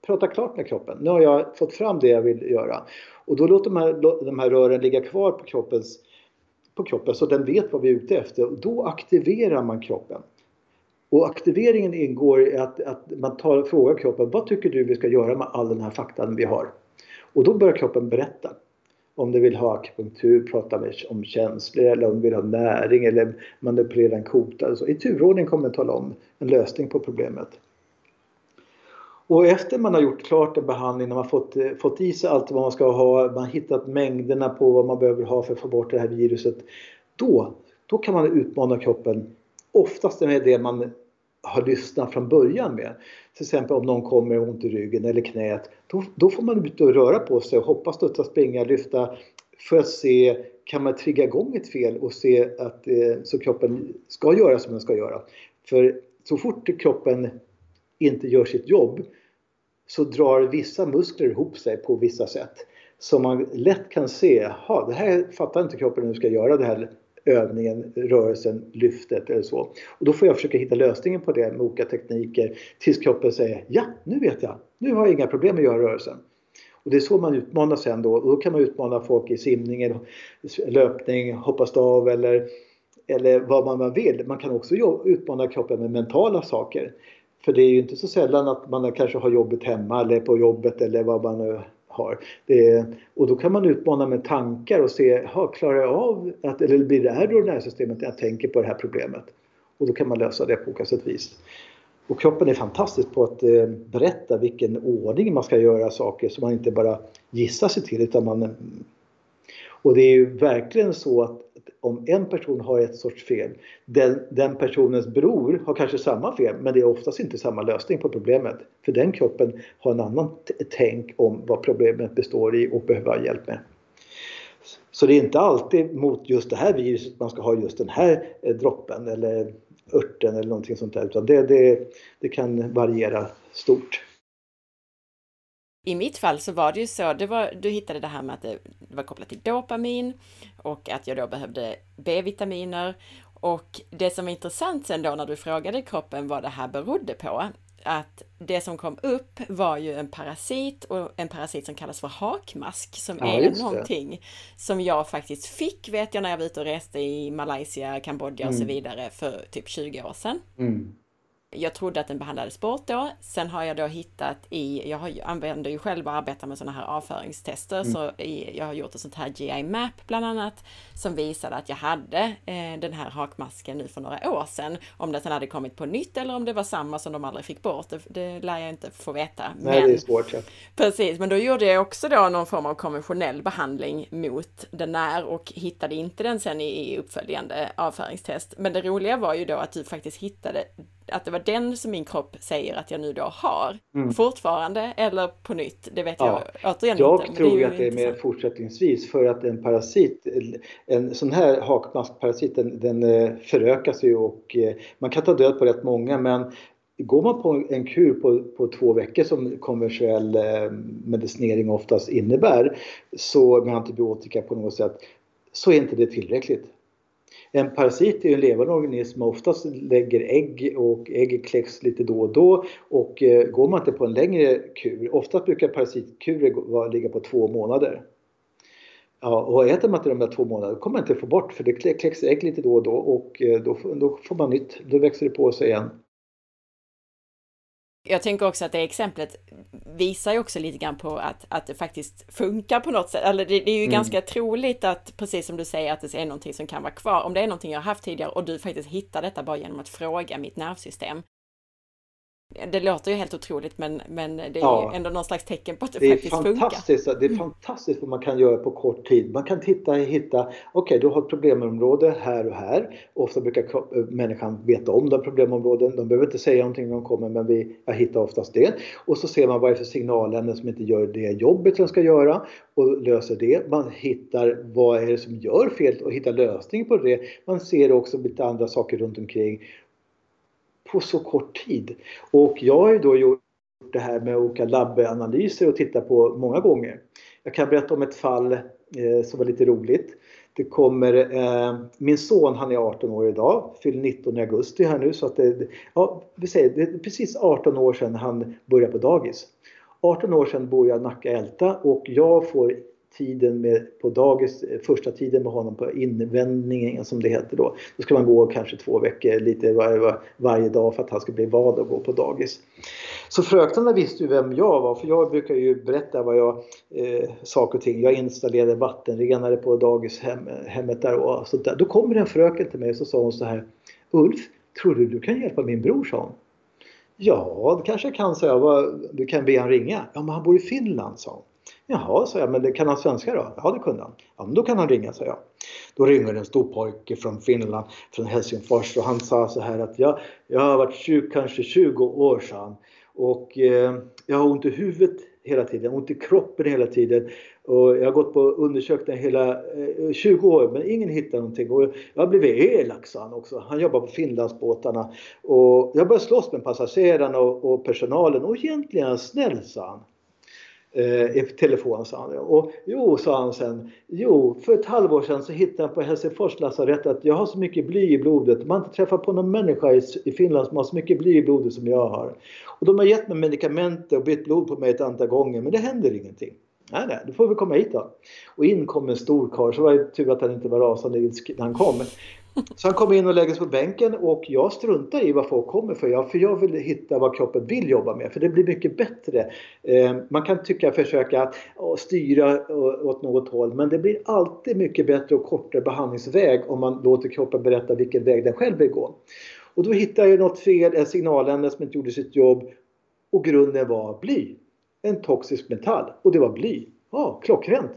Prata klart med kroppen. Nu har jag fått fram det jag vill göra. Och då låter de här, de här rören ligga kvar på kroppens på kroppen så den vet vad vi är ute efter. Och då aktiverar man kroppen. Och aktiveringen ingår i att, att man tar, frågar kroppen vad tycker du vi ska göra med all den här faktan vi har? Och då börjar kroppen berätta. Om du vill ha akupunktur, prata med, om känslor eller om du vill ha näring eller manipulera en kota. Så I turordning kommer den tala om en lösning på problemet. Och efter man har gjort klart en behandling, när man fått, eh, fått i sig allt vad man ska ha, man har hittat mängderna på vad man behöver ha för att få bort det här viruset. Då, då kan man utmana kroppen oftast med det man har lyssnat från början med. Till exempel om någon kommer med ont i ryggen eller knät. Då, då får man ut och röra på sig och hoppa, studsa, springa, lyfta för att se kan man trigga igång ett fel och se att eh, så kroppen ska göra som den ska göra. För så fort kroppen inte gör sitt jobb så drar vissa muskler ihop sig på vissa sätt. Som man lätt kan se, jaha, det här fattar inte kroppen hur ska göra det här övningen, rörelsen, lyftet eller så. Och då får jag försöka hitta lösningen på det med olika tekniker tills kroppen säger, ja, nu vet jag, nu har jag inga problem med att göra rörelsen. Och det är så man utmanar sen då. Och då kan man utmana folk i simning, löpning, hoppa stav eller, eller vad man vill. Man kan också utmana kroppen med mentala saker. För det är ju inte så sällan att man kanske har jobbet hemma eller på jobbet eller vad man nu har. Är, och då kan man utmana med tankar och se, ha, klarar jag av att, eller blir det här då det här systemet när jag tänker på det här problemet? Och då kan man lösa det på olika sätt vis. Och kroppen är fantastisk på att eh, berätta vilken ordning man ska göra saker så man inte bara gissar sig till utan man... Och det är ju verkligen så att om en person har ett sorts fel, den, den, personens bror har kanske samma fel men det är oftast inte samma lösning på problemet. För den kroppen har en annan tänk om vad problemet består i och behöver ha hjälp med. Så det är inte alltid mot just det här viruset man ska ha just den här eh, droppen eller örten eller någonting sånt där utan det, det, det kan variera stort. I mitt fall så var det ju så, det var, du hittade det här med att det var kopplat till dopamin och att jag då behövde B-vitaminer. Och det som var intressant sen då när du frågade kroppen vad det här berodde på, att det som kom upp var ju en parasit och en parasit som kallas för hakmask som ja, är någonting som jag faktiskt fick vet jag när jag var ute och reste i Malaysia, Kambodja och så mm. vidare för typ 20 år sedan. Mm. Jag trodde att den behandlades bort då. Sen har jag då hittat i, jag har, använder ju själv och arbetar med sådana här avföringstester, mm. så i, jag har gjort ett sånt här GI map bland annat, som visade att jag hade eh, den här hakmasken nu för några år sedan. Om den sen hade kommit på nytt eller om det var samma som de aldrig fick bort, det, det lär jag inte få veta. Nej, men, det är svårt. Ja. Precis, men då gjorde jag också då någon form av konventionell behandling mot den här och hittade inte den sen i, i uppföljande avföringstest. Men det roliga var ju då att du faktiskt hittade att det var den som min kropp säger att jag nu då har. Mm. Fortfarande eller på nytt, det vet ja. jag återigen jag inte. Jag tror det att det är mer fortsättningsvis för att en parasit, en sån här hakmaskparasit den, den eh, förökas ju och eh, man kan ta död på rätt många men Går man på en kur på, på två veckor som konventionell eh, medicinering oftast innebär, så med antibiotika på något sätt, så är inte det tillräckligt. En parasit är en levande organism som oftast lägger ägg och ägg kläcks lite då och då och eh, går man inte på en längre kur, oftast brukar parasitkurer ligga på två månader. Ja, och äter man inte de där två månaderna kommer man inte få bort för det kläcks ägg lite då och då och eh, då, då får man nytt, då växer det på sig igen. Jag tänker också att det exemplet visar ju också lite grann på att, att det faktiskt funkar på något sätt. Eller det, det är ju mm. ganska troligt att, precis som du säger, att det är någonting som kan vara kvar. Om det är någonting jag haft tidigare och du faktiskt hittar detta bara genom att fråga mitt nervsystem, det låter ju helt otroligt men, men det är ja. ändå någon slags tecken på att det, det faktiskt fantastiskt, funkar. Det är mm. fantastiskt vad man kan göra på kort tid. Man kan titta, hitta, okej okay, du har ett problemområde här och här. Ofta brukar människan veta om de problemområden. De behöver inte säga någonting när de kommer men vi, jag hittar oftast det. Och så ser man vad det är för signalämnen som inte gör det jobbet som ska göra och löser det. Man hittar vad är det som gör fel och hittar lösning på det. Man ser också lite andra saker runt omkring på så kort tid. Och jag har ju då gjort det här med olika labbanalyser och tittat på många gånger. Jag kan berätta om ett fall eh, som var lite roligt. Det kommer, eh, min son han är 18 år idag, fyller 19 i augusti här nu så att det, ja, vi säger, det är precis 18 år sedan han började på dagis. 18 år sedan bor jag i Nacka Älta och jag får tiden med, på dagis, eh, första tiden med honom på invändningen som det heter då. Då ska man gå kanske två veckor lite var, var, varje dag för att han ska bli vad och gå på dagis. Så fröknarna visste ju vem jag var för jag brukar ju berätta vad jag, eh, saker och ting. Jag installerade vattenrenare på dagishemmet där och sånt där. Då kommer en fröken till mig och så sa hon så här Ulf, tror du du kan hjälpa min bror? sa hon. Ja, det kanske jag kan, sa jag. Du kan be han ringa. Ja, men han bor i Finland, sa hon. Jaha, sa jag, men det kan han svenska då? Ja, det kunde han. Ja, men då kan han ringa, sa jag. Då ringer en stor pojke från Finland, från Helsingfors och han sa så här att jag, jag har varit sjuk kanske 20 år, sa han. Och eh, jag har ont i huvudet hela tiden, ont i kroppen hela tiden. Och jag har gått på undersökningar hela eh, 20 år men ingen hittar någonting. Och jag har blivit elak, sa han också. Han jobbar på Finlandsbåtarna. Och jag började slåss med passagerarna och, och personalen och egentligen är han snäll, sa han Eh, i telefon sa han. Och jo, sa han sen, jo, för ett halvår sedan så hittade han på Helsingfors lasarett att jag har så mycket bly i blodet. Man har inte träffat på någon människa i, Finland som har så mycket bly i blodet som jag har. Och de har gett mig medicament och bytt blod på mig ett antal gånger men det händer ingenting. Nej, nej, då får vi komma hit då. Och in kom en stor karl, så var det tur att han inte var rasande när han kom. Så han kommer in och lägger sig på bänken och jag struntar i vad folk kommer för. Jag, för jag vill hitta vad kroppen vill jobba med för det blir mycket bättre. Eh, man kan tycka försöka att styra eh, åt något håll men det blir alltid mycket bättre och kortare behandlingsväg om man låter kroppen berätta vilken väg den själv vill gå. Och då hittade jag något fel, en signalämne som inte gjorde sitt jobb och grunden var bly. En toxisk metall och det var bly. Ja, klockrent!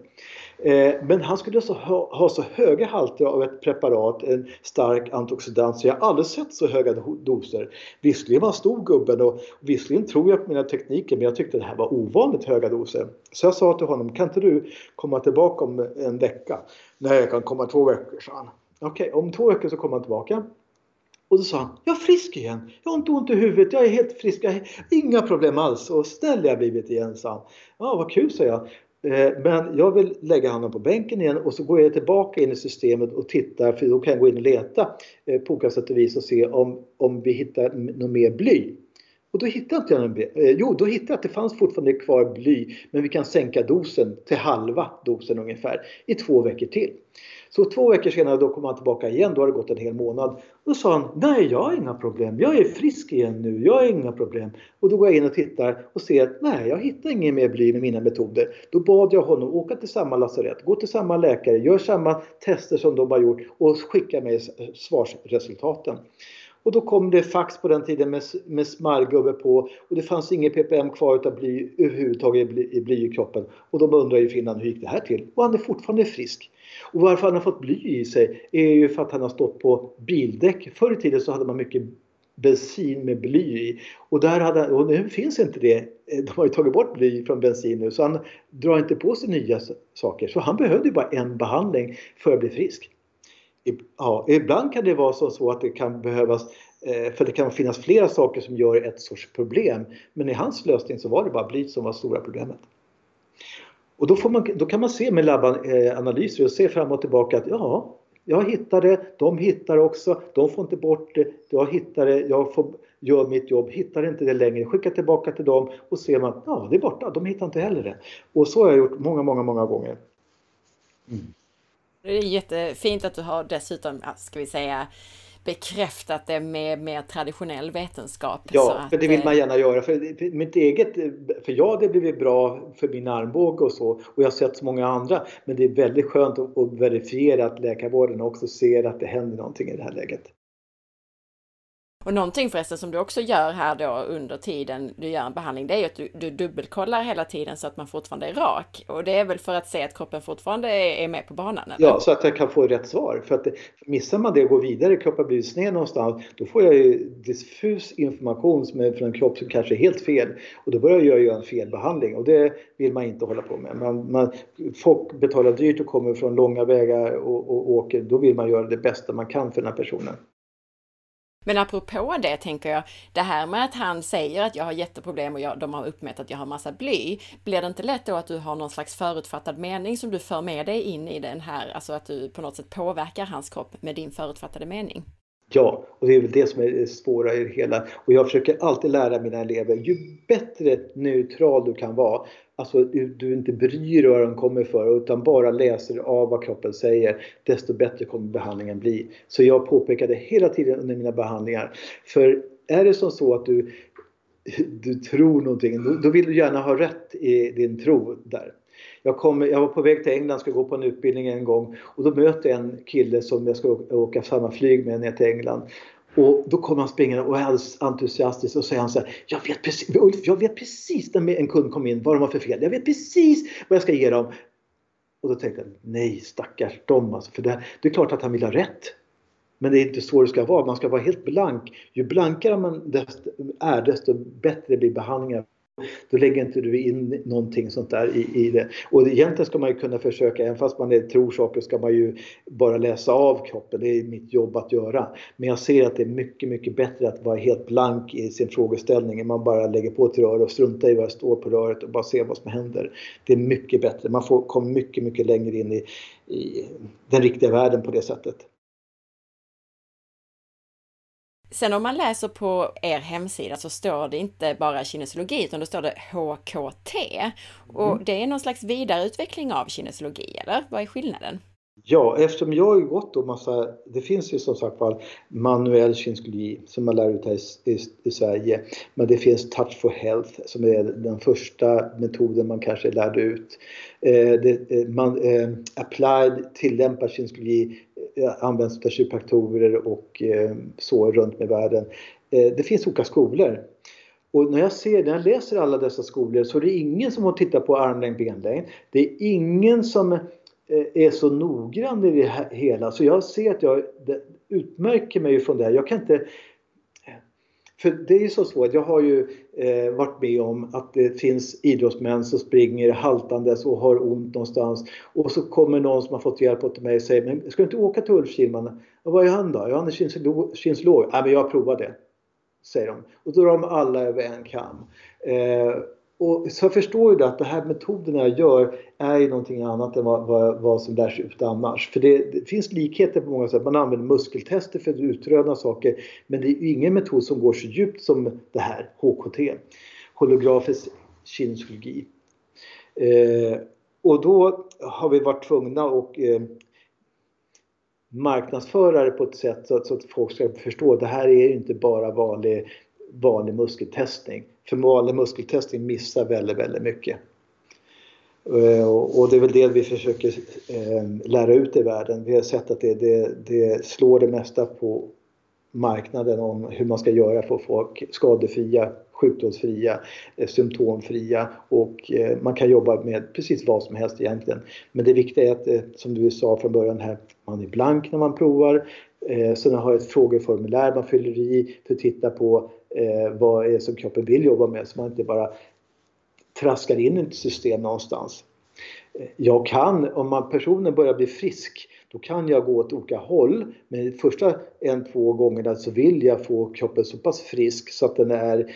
Eh, men han skulle alltså ha, så höga halter av ett preparat, en stark antioxidant, så jag har aldrig sett så höga doser. Visserligen var han stor gubben och visserligen tror jag på mina tekniker men jag tyckte det här var ovanligt höga doser. Så jag sa till honom, kan inte du komma tillbaka om en vecka? Nej, jag kan komma två veckor, sa han. Okej, okay, om två veckor så kommer han tillbaka. Och då sa han, jag är frisk igen. Jag har inte ont i huvudet, jag är helt frisk, jag har inga problem alls. Och snäll jag blivit igen, sa han. Ja, vad kul, sa jag. Eh, men jag vill lägga honom på bänken igen och så går jag tillbaka in i systemet och tittar för då kan jag gå in och leta eh, på olika sätt och vis och se om, om vi hittar något mer bly. Och då hittade inte jag någon, eh, jo, då hittade jag att det fanns fortfarande kvar bly men vi kan sänka dosen till halva dosen ungefär i två veckor till. Så två veckor senare då kom han tillbaka igen, då har det gått en hel månad. Då sa han, nej jag har inga problem, jag är frisk igen nu, jag har inga problem. Och då går jag in och tittar och ser att nej, jag hittar ingen mer bly med mina metoder. Då bad jag honom åka till samma lasarett, gå till samma läkare, gör samma tester som de har gjort och skicka mig svarsresultaten. Och då kom det fax på den tiden med, med smarrgubbe på och det fanns inget ppm kvar utav bly överhuvudtaget i bly, i bly i kroppen. Och de undrar i Finland hur gick det här till? Och han är fortfarande frisk. Och varför han har fått bly i sig är ju för att han har stått på bildäck. Förr i tiden så hade man mycket bensin med bly i. Och, där hade, och nu finns inte det. Eh, de har ju tagit bort bly från bensin nu så han drar inte på sig nya saker. Så han behövde bara en behandling för att bli frisk. Ja, ibland kan det vara så att det kan behövas eh, för det kan finnas flera saker som gör ett sorts problem. Men i hans lösning så var det bara bly som var stora problemet. Och då, man, då, kan man se med labbanalyser eh, och se fram och tillbaka att ja, jag hittar det, de hittar också, de får inte bort det, jag hittar det, jag får gör mitt jobb, hittar inte det längre, skicka tillbaka till dem och ser man att ja, det är borta, de hittar inte heller det. Och så har jag gjort många, många, många gånger. Mm. Det är jättefint att du har dessutom, ska vi säga, bekräftat det med mer traditionell vetenskap. Ja, för det vill man gärna göra. För mitt eget, för ja, det blivit bra för min armbåge och så. Och jag har sett så många andra. Men det är väldigt skönt att, att verifiera att läkarvården också ser att det händer någonting i det här läget. Och någonting förresten som du också gör här då under tiden du gör en behandling, det är ju att du, du dubbelkollar hela tiden så att man fortfarande är rak. Och det är väl för att se att kroppen fortfarande är, är med på banan? Eller? Ja, så att jag kan få rätt svar. För att det, missar man det och går vidare, kroppen blir sned någonstans, då får jag ju diffus information som är från en kropp som kanske är helt fel. Och då börjar jag göra en felbehandling och det vill man inte hålla på med. Man, man, folk betalar dyrt och kommer från långa vägar och, och åker, då vill man göra det bästa man kan för den här personen. Men apropå det tänker jag, det här med att han säger att jag har jätteproblem och jag, de har uppmätt att jag har massa bly. Blir det inte lätt då att du har någon slags förutfattad mening som du för med dig in i den här, alltså att du på något sätt påverkar hans kropp med din förutfattade mening? Ja, och det är väl det som är det svåra i det hela. Och jag försöker alltid lära mina elever, ju bättre neutral du kan vara, alltså du inte bryr dig vad de kommer för utan bara läser av vad kroppen säger, desto bättre kommer behandlingen bli. Så jag påpekade hela tiden under mina behandlingar. För är det som så att du, du tror någonting, då, då vill du gärna ha rätt i din tro där. Jag, kom, jag var på väg till England, ska gå på en utbildning en gång och då möter jag en kille som jag ska åka samma flyg med ner till England. Och då kommer han springande och är alldeles entusiastisk och säger han så här, jag vet precis, Ulf, jag vet precis när en kund kom in vad de har för fel. Jag vet precis vad jag ska ge dem. Och då tänkte jag, nej stackars dem alltså. För det, det är klart att han vill ha rätt. Men det är inte så det ska vara. Man ska vara helt blank. Ju blankare man är desto bättre blir behandlingen då lägger inte du in någonting sånt där i, i det. Och egentligen ska man ju kunna försöka, även fast man är, tror saker, ska man ju bara läsa av kroppen. Det är mitt jobb att göra. Men jag ser att det är mycket, mycket bättre att vara helt blank i sin frågeställning. Man bara lägger på ett rör och struntar i vad det står på röret och bara ser vad som händer. Det är mycket bättre. Man får komma mycket, mycket längre in i, i den riktiga världen på det sättet. Sen om man läser på er hemsida så står det inte bara kinesologi utan då står det HKT. Och mm. det är någon slags vidareutveckling av kinesologi, eller? Vad är skillnaden? Ja, eftersom jag har gått då massa, det finns ju som sagt var manuell kinesologi som man lär ut här i, i, i, Sverige. Men det finns Touch for Health som är den första metoden man kanske lärde ut. Eh, det, eh, man, eh, applied, tillämpad kinesologi Eh, används av kiropraktorer och eh, så runt med världen. Eh, det finns olika skolor. Och när jag ser, när jag läser alla dessa skolor så är det ingen som har tittat på armlängd benlängd. Det är ingen som är så noggrann i det hela. Så jag ser att jag utmärker mig från det här. Jag kan inte för det är ju så svårt. Jag har ju eh, varit med om att det finns idrottsmän som springer haltandes och har ont någonstans. Och så kommer någon som har fått hjälp åt mig och säger, men ska du inte åka till Ulf Kihlman? Och vad är han då? Ja, han är kinesiolog. Nej, men jag provar det. Säger de. Och då drar de alla över en kam. Eh, och så jag förstår ju att de här metoderna jag gör är ju någonting annat än vad, vad, vad som lärs ut annars. För det, det, finns likheter på många sätt. Man använder muskeltester för att utröna saker. Men det är ju ingen metod som går så djupt som det här, HKT. Holografisk kinesologi. Eh, och då har vi varit tvungna att eh, marknadsföra det på ett sätt så att, så att folk ska förstå att det här är ju inte bara vanlig vanlig muskeltestning. För vanlig muskeltestning missar väldigt, väldigt mycket. Eh, och det är väl det vi försöker eh, lära ut i världen. Vi har sett att det, det, det slår det mesta på marknaden om hur man ska göra för att få skadefria, sjukdomsfria, eh, symptomfria och man kan jobba med precis vad som helst egentligen. Men det viktiga är att, som du sa från början här, man är blank när man provar. Sen har ett frågeformulär man fyller i för att titta på eh, vad är det som kroppen vill jobba med så man inte bara traskar in i ett system någonstans. Jag kan, om man, personen börjar bli frisk, då kan jag gå åt olika håll. Men första en, två gångerna så vill jag få kroppen så pass frisk så att den är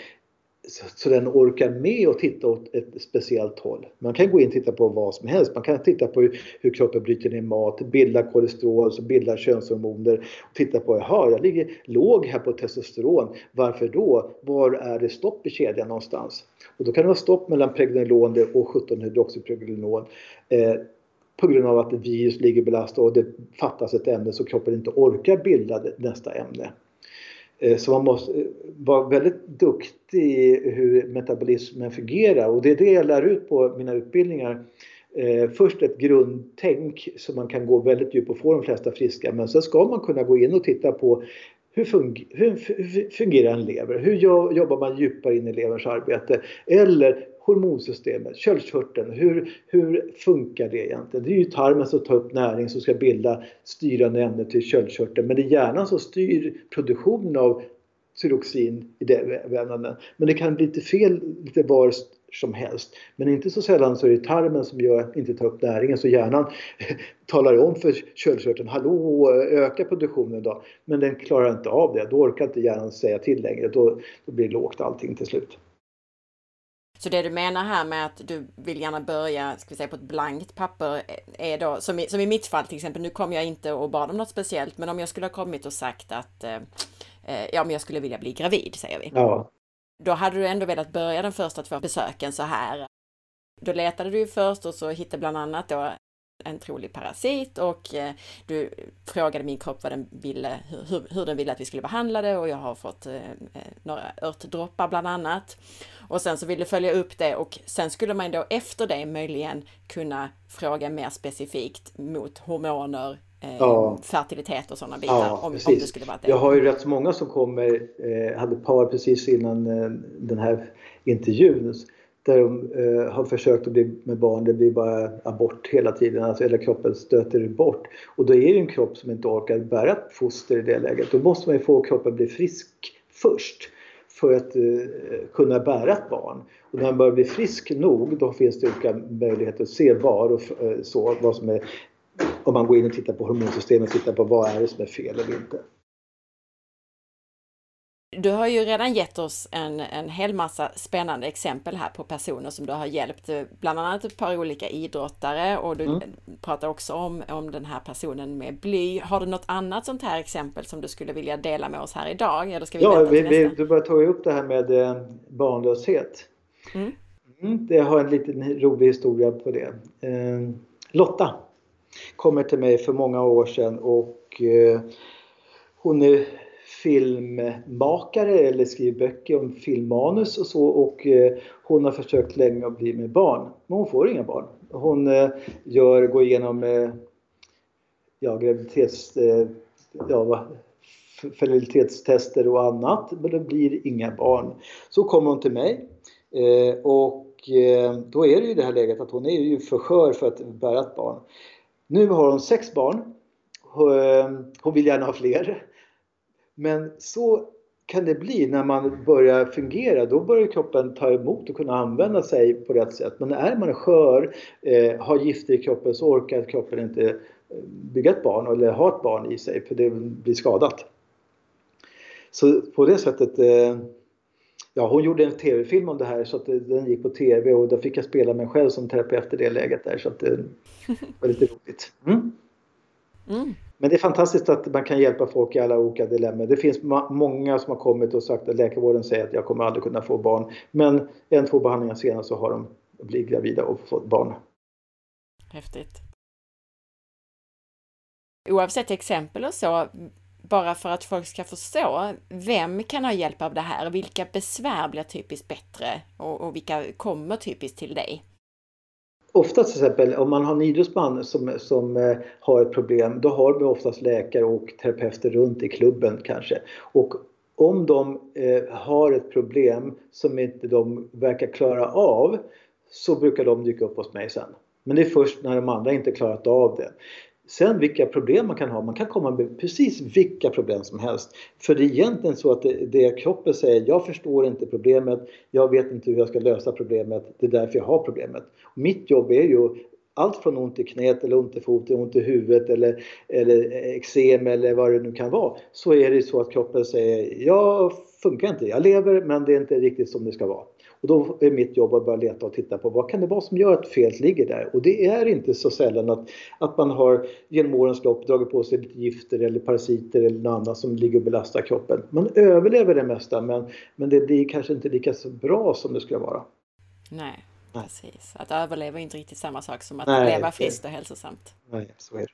så den orkar med att titta åt ett speciellt håll. Man kan gå in och titta på vad som helst. Man kan titta på hur kroppen bryter ner mat, bildar kolesterol, så bildar könshormoner. Och titta på, jaha, jag ligger låg här på testosteron. Varför då? Var är det stopp i kedjan någonstans? Och då kan det vara stopp mellan pregnenolon och 17-hydroxypregnenolon. Eh, på grund av att virus ligger belastat och det fattas ett ämne så kroppen inte orkar bilda nästa ämne. Eh, så man måste eh, vara väldigt duktig i hur metabolismen fungerar och det är det jag lär ut på mina utbildningar. Eh, först ett grundtänk så man kan gå väldigt djupt och få de flesta friska men sen ska man kunna gå in och titta på hur, fung hur fungerar en lever? Hur jobbar man djupare in i leverns arbete? Eller hormonsystemet, köldkörteln, hur, hur funkar det egentligen? Det är ju tarmen som tar upp näring som ska bilda styrande ämnen till köldkörteln men det är hjärnan som styr produktionen av tyroxin i det vävnaden. Men det kan bli lite fel lite var som helst. Men inte så sällan så är det tarmen som gör, inte tar upp näringen så hjärnan talar om för köldkörteln, hallå öka produktionen då. Men den klarar inte av det, då orkar inte hjärnan säga till längre, då, då blir det lågt allting till slut. Så det du menar här med att du vill gärna börja ska vi säga, på ett blankt papper är då, som i, som i mitt fall till exempel, nu kom jag inte och bad om något speciellt, men om jag skulle ha kommit och sagt att eh, eh ja, men jag skulle vilja bli gravid, säger vi. Ja. Då hade du ändå velat börja de första två besöken så här. Då letade du ju först och så hittade bland annat då en trolig parasit och eh, du frågade min kropp vad den ville, hur, hur den ville att vi skulle behandla det och jag har fått eh, eh, några örtdroppar bland annat. Och sen så vill du följa upp det och sen skulle man då efter det möjligen kunna fråga mer specifikt mot hormoner, eh, ja. fertilitet och sådana bitar. Ja, om, om det skulle vara det. Jag har ju rätt många som kommer, eh, hade par precis innan eh, den här intervjun där de eh, har försökt att bli med barn, det blir bara abort hela tiden, alltså hela kroppen stöter bort. Och då är det en kropp som inte orkar bära ett foster i det läget. Då måste man ju få kroppen bli frisk först för att eh, kunna bära ett barn. Och när han börjar bli frisk nog, då finns det olika möjligheter att se var och eh, så, vad som är, om man går in och tittar på hormonsystemet tittar på vad är det som är fel eller inte. Du har ju redan gett oss en, en hel massa spännande exempel här på personer som du har hjälpt, eh, bland annat ett par olika idrottare och du mm. pratar också om, om den här personen med bly. Har du något annat sånt här exempel som du skulle vilja dela med oss här idag? Eller ska vi ja, vi, vi, du börjar ta upp det här med eh, barnlöshet. Mm. Mm, det har en liten rolig historia på det. Eh, Lotta kommer till mig för många år sedan och eh, hon är filmmakare eller skriver böcker om filmmanus och så och eh, hon har försökt länge att bli med barn. Men hon får inga barn. Hon eh, gör, går igenom eh, ja, graviditets... Ja, fertilitetstester och annat men det blir inga barn. Så kommer hon till mig och då är det ju det här läget att hon är ju för skör för att bära ett barn. Nu har hon sex barn. Hon vill gärna ha fler. Men så kan det bli när man börjar fungera. Då börjar kroppen ta emot och kunna använda sig på rätt sätt. Men är man skör, eh, har gifter i kroppen så orkar kroppen inte eh, bygga ett barn eller ha ett barn i sig för det blir skadat. Så på det sättet eh, Ja, hon gjorde en tv-film om det här så att den gick på tv och då fick jag spela mig själv som terapeut i det läget där så att det var lite roligt. Mm. Mm. Men det är fantastiskt att man kan hjälpa folk i alla olika dilemman. Det finns många som har kommit och sagt att läkarvården säger att jag kommer aldrig kunna få barn. Men en, två behandlingar senare så har de blivit gravida och fått barn. Häftigt. Oavsett exempel och så, bara för att folk ska förstå, vem kan ha hjälp av det här? Vilka besvär blir typiskt bättre och, och vilka kommer typiskt till dig? Oftast till exempel om man har en idrottsman som, som eh, har ett problem då har vi oftast läkare och terapeuter runt i klubben kanske. Och om de eh, har ett problem som inte de verkar klara av så brukar de dyka upp hos mig sen. Men det är först när de andra inte klarat av det. Sen vilka problem man kan ha, man kan komma med precis vilka problem som helst. För det är egentligen så att det, det kroppen säger, jag förstår inte problemet, jag vet inte hur jag ska lösa problemet, det är därför jag har problemet. Och mitt jobb är ju allt från ont i knät eller ont i foten, ont i huvudet eller, eller eksem eller vad det nu kan vara. Så är det så att kroppen säger, jag funkar inte, jag lever men det är inte riktigt som det ska vara. Och då är mitt jobb att börja leta och titta på vad kan det vara som gör att felet ligger där? Och det är inte så sällan att, att man har genom årens lopp dragit på sig lite gifter eller parasiter eller något annat som ligger och belastar kroppen. Man överlever det mesta men, men det blir kanske inte lika så bra som det skulle vara. Nej. Precis. Att överleva är inte riktigt samma sak som att Nej, leva friskt och hälsosamt. Nej, så är det.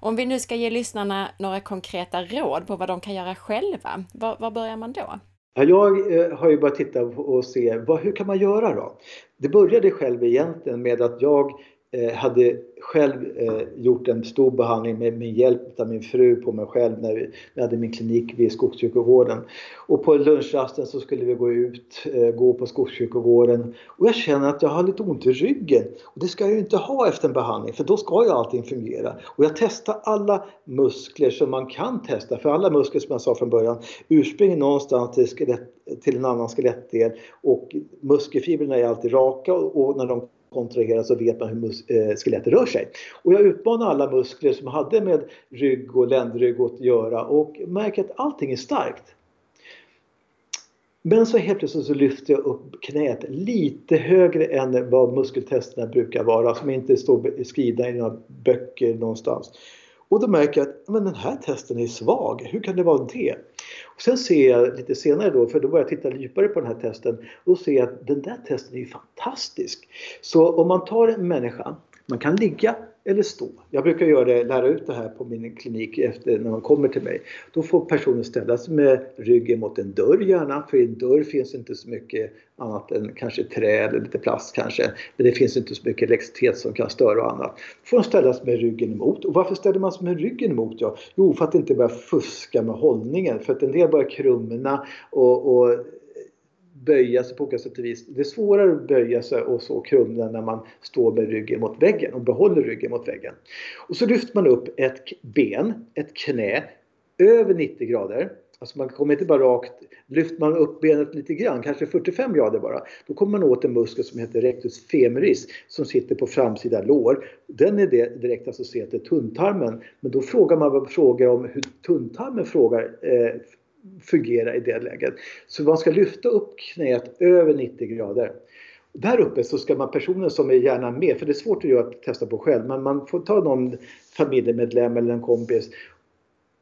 Om vi nu ska ge lyssnarna några konkreta råd på vad de kan göra själva, var, var börjar man då? Jag eh, har ju börjat titta och se vad, hur kan man göra då? Det började själv egentligen med att jag Eh, hade själv eh, gjort en stor behandling med, med hjälp av min fru på mig själv när vi, vi hade min klinik vid Skogskyrkogården. Och på lunchrasten så skulle vi gå ut, eh, gå på Skogskyrkogården och jag känner att jag har lite ont i ryggen. Och det ska jag ju inte ha efter en behandling för då ska ju allting fungera. Och jag testar alla muskler som man kan testa för alla muskler som jag sa från början urspringer någonstans till, skelett, till en annan skelettdel och muskelfibrerna är alltid raka och när de kontraheras så vet man hur eh, skelettet rör sig. Och jag utmanar alla muskler som hade med rygg och ländrygg att göra och märker att allting är starkt. Men så helt plötsligt så lyfter jag upp knät lite högre än vad muskeltesterna brukar vara som inte står skrivna i några böcker någonstans. Och då märker jag att men den här testen är svag. Hur kan det vara det? Och sen ser jag lite senare då, för då börjar jag titta djupare på den här testen. Då ser jag att den där testen är ju fantastisk. Så om man tar en människa, man kan ligga eller stå. Jag brukar göra det, lära ut det här på min klinik efter när de kommer till mig. Då får personen ställa sig med ryggen mot en dörr gärna, för i en dörr finns inte så mycket annat än kanske trä eller lite plast kanske. Men det finns inte så mycket elektricitet som kan störa och annat. Då får de ställa sig med ryggen emot. Och varför ställer man sig med ryggen emot? Ja, jo, för att inte börja fuska med hållningen. För att en del börjar krumna och, och böja sig på olika sätt och vis. Det är svårare att böja sig och så krumna när man står med ryggen mot väggen och behåller ryggen mot väggen. Och så lyfter man upp ett ben, ett knä, över 90 grader. Alltså man kommer inte bara rakt, lyfter man upp benet lite grann, kanske 45 grader bara, då kommer man åt en muskel som heter rectus femoris som sitter på framsida lår. Den är direkt associerad till tunntarmen. Men då frågar man frågar om hur tunntarmen frågar, eh, fungera i det läget. Så man ska lyfta upp knät över 90 grader. Där uppe så ska man personen som är gärna med, för det är svårt att göra testa på själv, men man får ta någon familjemedlem eller en kompis.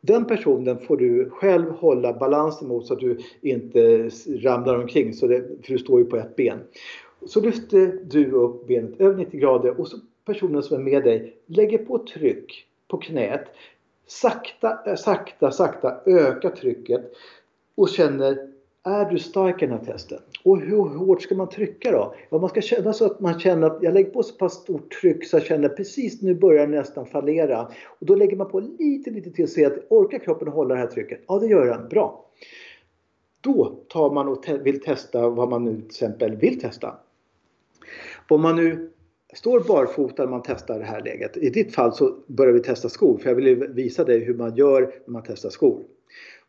Den personen får du själv hålla balansen mot så att du inte ramlar omkring, så det, för du står ju på ett ben. Så lyfter du upp benet över 90 grader och så personen som är med dig lägger på tryck på knät sakta, eh, sakta, sakta öka trycket och känner är du stark i den här testen? Och hur hårt ska man trycka då? Ja, man ska känna så att man känner att jag lägger på så pass stort tryck så jag känner precis nu börjar nästan fallera. Och då lägger man på lite, lite till och ser att orkar kroppen hålla det här trycket? Ja, det gör den. Bra. Då tar man och te vill testa vad man nu till exempel vill testa. Om man nu står barfota när man testar det här läget. I ditt fall så börjar vi testa skor för jag vill visa dig hur man gör när man testar skor.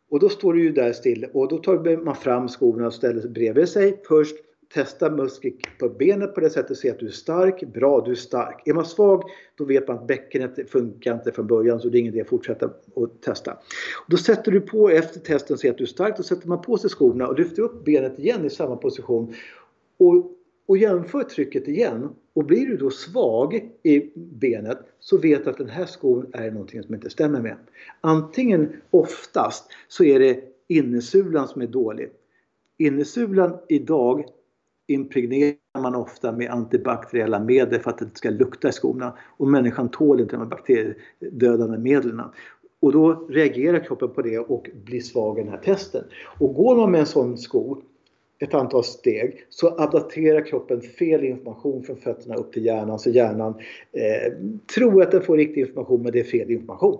Och då står du ju där still och då tar man fram skorna och ställer sig bredvid sig först. Testa muskel på benet på det sättet, se att du är stark. Bra, du är stark. Är man svag, då vet man att bäckenet funkar inte från början så det är ingen idé att fortsätta att testa. Och då sätter du på efter testen, se att du är stark, då sätter man på sig skorna och lyfter upp benet igen i samma position. Och och jämför trycket igen och blir du då svag i benet så vet du att den här skon är någonting som inte stämmer med. Antingen oftast så är det innesulan som är dålig. Innesulan idag impregnerar man ofta med antibakteriella medel för att det inte ska lukta i skorna och människan tål inte de här bakteriedödande medlen. Och då reagerar kroppen på det och blir svag i den här testen. Och går man med en sån sko ett antal steg så adapterar kroppen fel information från fötterna upp till hjärnan så hjärnan eh, tror att den får riktig information men det är fel information.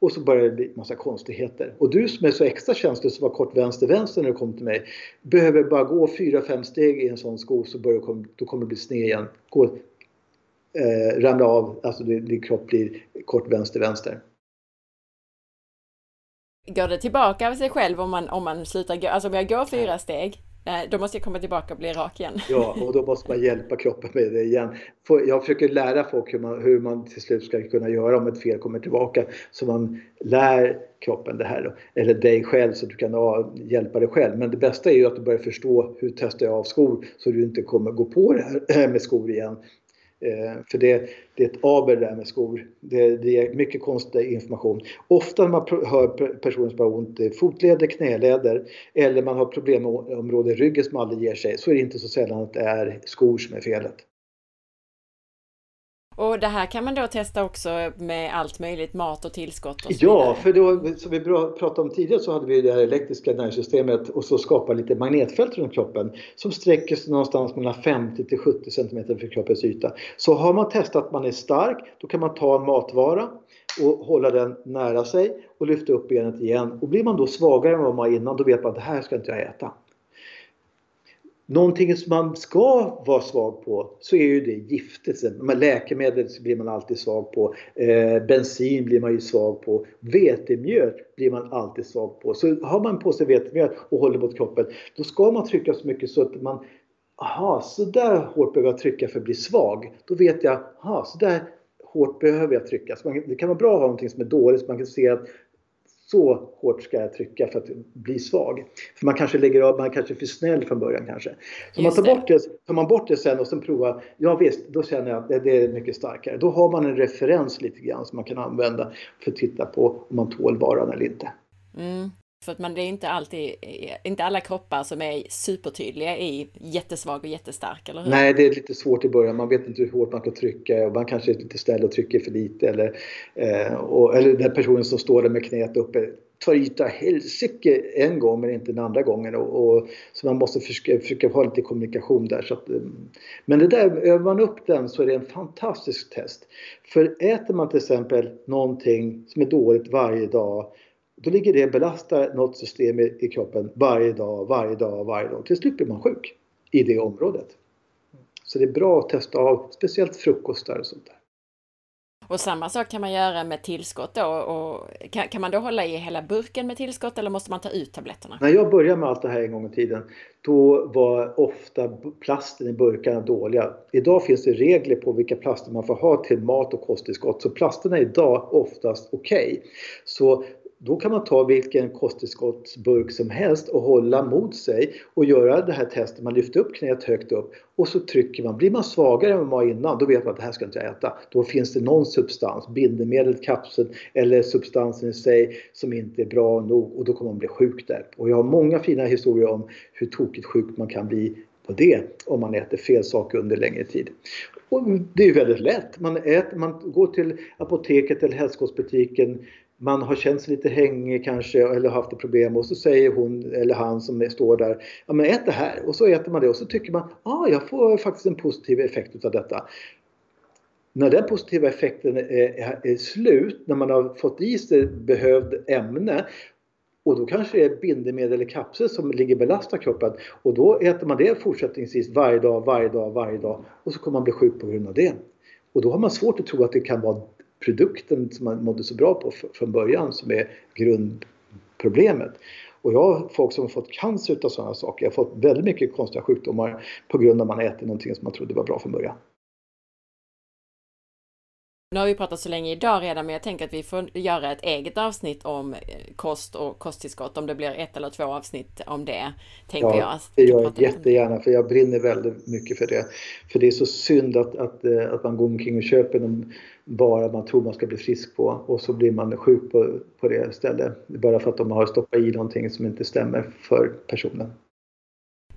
Och så börjar det bli massa konstigheter. Och du som är så extra känslig som var kort vänster-vänster när du kom till mig behöver bara gå 4-5 steg i en sån sko så börjar du, då kommer du bli sned igen. Gå, eh, ramla av, alltså din kropp blir kort vänster-vänster. Går det tillbaka av sig själv om man, om man slutar gå? Alltså om jag går fyra steg Eh, då måste jag komma tillbaka och bli rak igen. Ja, och då måste man hjälpa kroppen med det igen. Jag försöker lära folk hur man, hur man till slut ska kunna göra om ett fel kommer tillbaka. Så man lär kroppen det här. Eller dig själv så du kan hjälpa dig själv. Men det bästa är ju att du börjar förstå hur testar jag av skor så du inte kommer gå på det här med skor igen. Eh, för det, det är ett aber där med skor. Det, det är mycket konstig information. Ofta när man hör personer som har ont i fotleder, knäleder eller man har problemområde i ryggen som aldrig ger sig så är det inte så sällan att det är skor som är felet. Och det här kan man då testa också med allt möjligt, mat och tillskott och så Ja, vidare. för då, som vi pratade om tidigare så hade vi det här elektriska nervsystemet och så skapar lite magnetfält runt kroppen som sträcker sig någonstans mellan 50 till 70 cm för kroppens yta. Så har man testat att man är stark, då kan man ta en matvara och hålla den nära sig och lyfta upp benet igen. Och blir man då svagare än vad man var innan, då vet man att det här ska inte jag äta någonting som man ska vara svag på så är ju det giftet. Men läkemedel blir man alltid svag på. Eh, bensin blir man ju svag på. Vetemjöl blir man alltid svag på. Så har man på sig vetemjöl och håller mot kroppen då ska man trycka så mycket så att man Aha, så där hårt behöver jag trycka för att bli svag. Då vet jag, aha, så där hårt behöver jag trycka. Så man, det kan vara bra att ha någonting som är dåligt så man kan se att så hårt ska jag trycka för att bli svag. För man kanske lägger av, man kanske är för snäll från början kanske. Så man tar, bort det, tar man bort det sen och sen provar, ja visst, då känner jag att det är mycket starkare. Då har man en referens lite grann som man kan använda för att titta på om man tål varan eller inte. Mm. För att man, det är inte alltid, eh, inte alla kroppar som är supertydliga i jättesvag och jättestark, eller hur? Nej, det är lite svårt i början. Man vet inte hur hårt man kan trycka och man kanske är lite snäll och trycker för lite. Eller, eh, och, eller den personen som står där med knät uppe tar i helsike en gång men inte den andra gången. Och, och, så man måste försöka, försöka ha lite kommunikation där. Så att, eh, men det där, övar man upp den så är det en fantastisk test. För äter man till exempel någonting som är dåligt varje dag då ligger det och belastar något system i, kroppen varje dag, varje dag, varje dag. Till slut blir man sjuk i det området. Så det är bra att testa av, speciellt frukostar och sånt där. Och samma sak kan man göra med tillskott då. Och kan, kan, man då hålla i hela burken med tillskott eller måste man ta ut tabletterna? När jag började med allt det här en gång i tiden då var ofta plasten i burkarna dåliga. Idag finns det regler på vilka plaster man får ha till mat och kosttillskott så plasterna är idag oftast okej. Okay. Så då kan man ta vilken kosttillskottsburk som helst och hålla mot sig och göra det här testet. Man lyfter upp knät högt upp och så trycker man. Blir man svagare än man var innan, då vet man att det här ska inte jag äta. Då finns det någon substans, bindemedel, kapseln eller substansen i sig som inte är bra nog och då kommer man bli sjuk där. Och jag har många fina historier om hur tokigt sjuk man kan bli på det om man äter fel saker under längre tid. Och det är väldigt lätt. Man, äter, man går till apoteket eller hälsokostbutiken man har känt sig lite hängig kanske eller haft ett problem och så säger hon eller han som står där Ja men ät det här och så äter man det och så tycker man ah, jag får faktiskt en positiv effekt utav detta. När den positiva effekten är, är slut, när man har fått i sig behövd ämne och då kanske det är bindemedel eller kapsel som ligger och belastar kroppen och då äter man det fortsättningsvis varje dag, varje dag, varje dag och så kommer man bli sjuk på grund av det. Och då har man svårt att tro att det kan vara produkten som man mådde så bra på från början som är grundproblemet. Och jag har folk som har fått cancer av sådana saker. Jag har fått väldigt mycket konstiga sjukdomar på grund av att man äter någonting som man trodde var bra från början. Nu har vi pratat så länge idag redan, men jag tänker att vi får göra ett eget avsnitt om eh, kost och kosttillskott, om det blir ett eller två avsnitt om det, tänker ja, jag. det gör jag jättegärna, för jag brinner väldigt mycket för det. För det är så synd att, att, eh, att man går omkring och köper en vara man tror man ska bli frisk på och så blir man sjuk på, på det istället. Bara för att de har stoppat i någonting som inte stämmer för personen.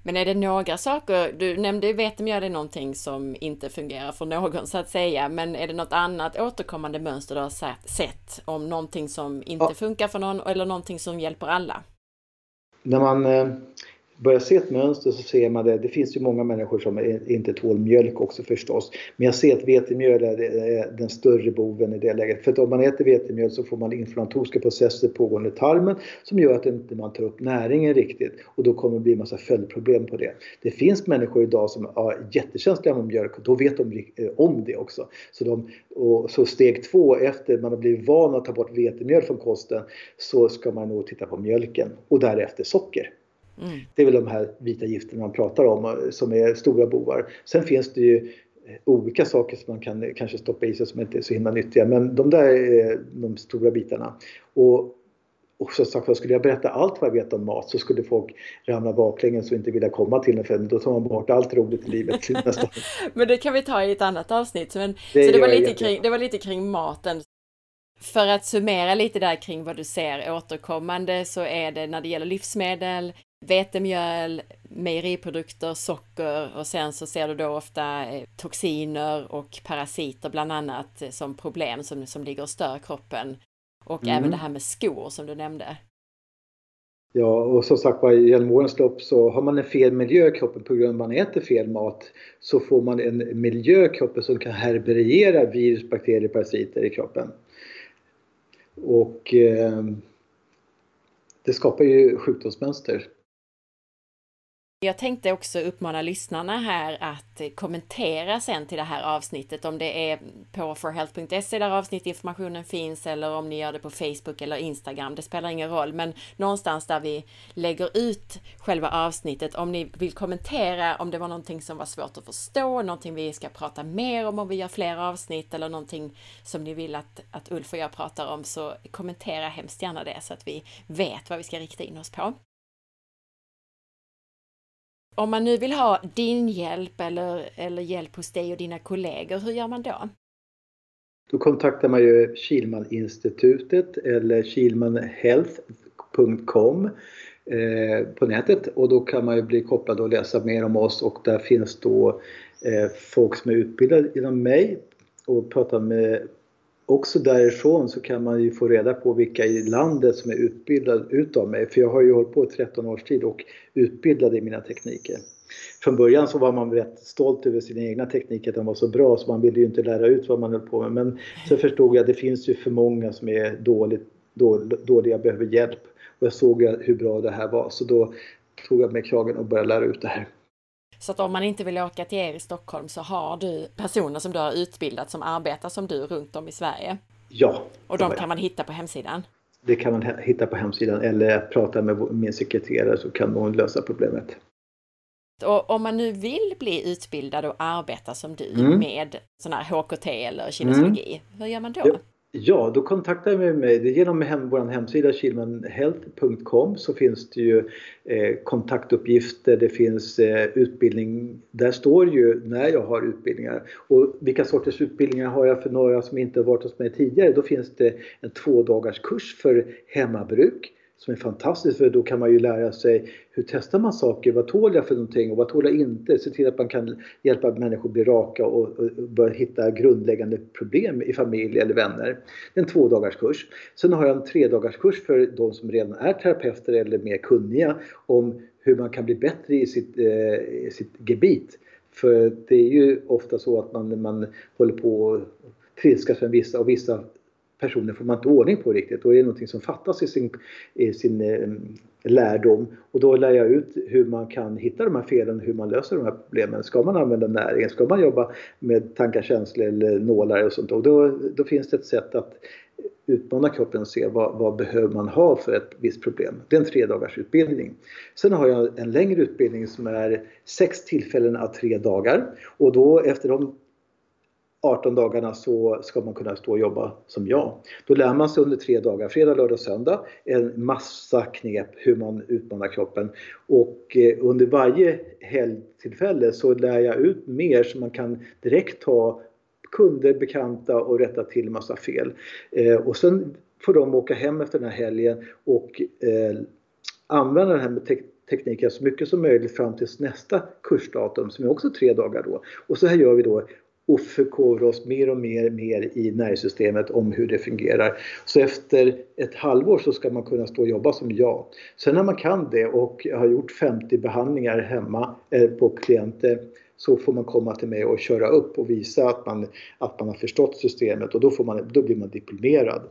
Men är det några saker, du nämnde vetemjöl är någonting som inte fungerar för någon så att säga, men är det något annat återkommande mönster du har sett om någonting som inte ja. funkar för någon eller någonting som hjälper alla? När man eh, börjar se ett mönster så ser man det. Det finns ju många människor som inte tål mjölk också förstås. Men jag ser att vetemjöl är den större boven i det läget. För att om man äter vetemjöl så får man inflammatoriska processer pågående i tarmen som gör att inte man tar upp näringen riktigt och då kommer det bli en massa följdproblem på det. Det finns människor idag som är jättekänsliga mot mjölk och då vet de eh, om det också. Så, de, och, så steg två efter man har blivit van att ta bort vetemjöl från kosten så ska man nog titta på mjölken och därefter socker. Mm. Det är väl de här vita gifterna man pratar om eh, som är stora bovar. Sen finns det ju eh, olika saker som man kan kanske stoppa i sig som inte är så himla nyttiga men de där är de stora bitarna. Och och som sagt skulle jag berätta allt vad jag vet om mat så skulle folk ramla baklänges och inte vilja komma till en för då tar man bort allt roligt i livet. Men det kan vi ta i ett annat avsnitt. Men, det så det var, lite kring, det var lite kring maten. För att summera lite där kring vad du ser återkommande så är det när det gäller livsmedel, vetemjöl, mejeriprodukter, socker och sen så ser du då ofta eh, toxiner och parasiter bland annat som problem som, som ligger och stör kroppen. Och mm. även det här med skor som du nämnde. Ja, och som sagt var genom årens lopp så har man en fel miljö i kroppen på grund av att man äter fel mat så får man en miljö i kroppen som kan härbärgera virus, bakterier, parasiter i kroppen. Och eh, det skapar ju sjukdomsmönster. Jag tänkte också uppmana lyssnarna här att eh, kommentera sen till det här avsnittet om det är på forhealth.se där avsnittinformationen finns eller om ni gör det på Facebook eller Instagram. Det spelar ingen roll, men någonstans där vi lägger ut själva avsnittet. Om ni vill kommentera om det var någonting som var svårt att förstå, någonting vi ska prata mer om om vi gör fler avsnitt eller någonting som ni vill att, att Ulf och jag pratar om så kommentera hemskt gärna det så att vi vet vad vi ska rikta in oss på. Om man nu vill ha din hjälp eller, eller hjälp hos dig och dina kollegor, hur gör man då? Då kontaktar man ju Kilmaninstitutet eller kilmanhealth.com eh, på nätet och då kan man ju bli kopplad och läsa mer om oss och där finns då eh, folk som är utbildade inom mig och prata med också därifrån så kan man ju få reda på vilka i landet som är utbildade utav mig. För jag har ju hållit på i 13 års tid och utbildade i mina tekniker. Från början så var man rätt stolt över sina egna tekniker, att de var så bra så man ville ju inte lära ut vad man höll på med. Men så förstod jag att det finns ju för många som är dåligt, dåliga, behöver hjälp. Och jag såg hur bra det här var så då tog jag mig kragen och började lära ut det här. Så att om man inte vill åka till er i Stockholm så har du personer som du har utbildat som arbetar som du runt om i Sverige? Ja. Och de kan man hitta på hemsidan? Det kan man hitta på hemsidan eller prata med min sekreterare så kan hon lösa problemet. Och om man nu vill bli utbildad och arbeta som du mm. med sån här HKT eller kinesologi, mm. hur gör man då? Ja. Då kontaktar man mig. Genom hem, vår hemsida kilmanhealth.com så finns det ju eh, kontaktuppgifter, det finns eh, utbildning. Där står ju när jag har utbildningar och vilka sorters utbildningar har jag för några som inte varit hos mig tidigare. Då finns det en två dagars kurs för hemmabruk som är fantastiskt för då kan man ju lära sig hur testar man saker, vad tål jag för någonting och vad tål jag inte? Se till att man kan hjälpa människor att bli raka och, och börja hitta grundläggande problem i familj eller vänner. Det är en tvådagarskurs. Sen har jag en tredagarskurs för de som redan är terapeuter eller mer kunniga om hur man kan bli bättre i sitt, eh, i sitt gebit. För det är ju ofta så att man, man håller på att trilskas med vissa och vissa personer får man inte ordning på riktigt. Då är det någonting som fattas i sin, i sin eh, lärdom. Och då lär jag ut hur man kan hitta de här felen, hur man löser de här problemen. Ska man använda näringen? Ska man jobba med tankar, känslor eller nålar och sånt? Och då, då finns det ett sätt att utmana kroppen och se vad, vad behöver man ha för ett visst problem. Det är en tre dagars utbildning. Sen har jag en längre utbildning som är sex tillfällen av tre dagar och då efter de 18 dagarna så ska man kunna stå och jobba som jag. Då lär man sig under tre dagar, fredag, lördag, söndag, en massa knep hur man utmanar kroppen. Och eh, under varje helgtillfälle så lär jag ut mer så man kan direkt ta kunder, bekanta och rätta till massa fel. Eh, och sen får de åka hem efter den här helgen och eh, använda den här med tekniken så mycket som möjligt fram till nästa kursdatum som är också tre dagar då. Och så här gör vi då och förkovra oss mer och mer, mer i nervsystemet om hur det fungerar. Så efter ett halvår så ska man kunna stå och jobba som jag. Sen när man kan det och har gjort 50 behandlingar hemma eh, på klienter så får man komma till mig och köra upp och visa att man, att man har förstått systemet och då, får man, då blir man diplomerad.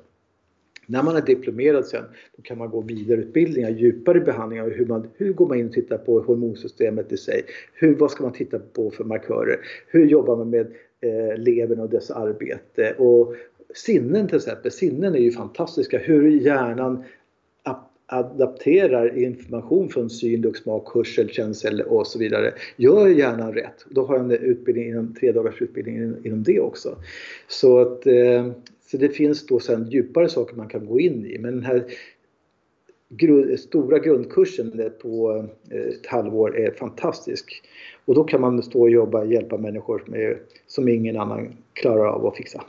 När man är diplomerad sen, då kan man gå vidareutbildningar, djupare behandlingar. Hur, man, hur går man in och tittar på hormonsystemet i sig? Hur, vad ska man titta på för markörer? Hur jobbar man med eh, levern och dess arbete? Och sinnen till exempel, sinnen är ju fantastiska. Hur hjärnan adapterar information från syn, lukt, smak, hörsel, känsel och så vidare. Gör hjärnan rätt? Då har jag en utbildning inom, tre dagars utbildning inom det också. Så att eh, så det finns då sen djupare saker man kan gå in i. Men den här grund, stora grundkursen på eh, ett halvår är fantastisk. Och då kan man stå och jobba och hjälpa människor med, som ingen annan klarar av att fixa.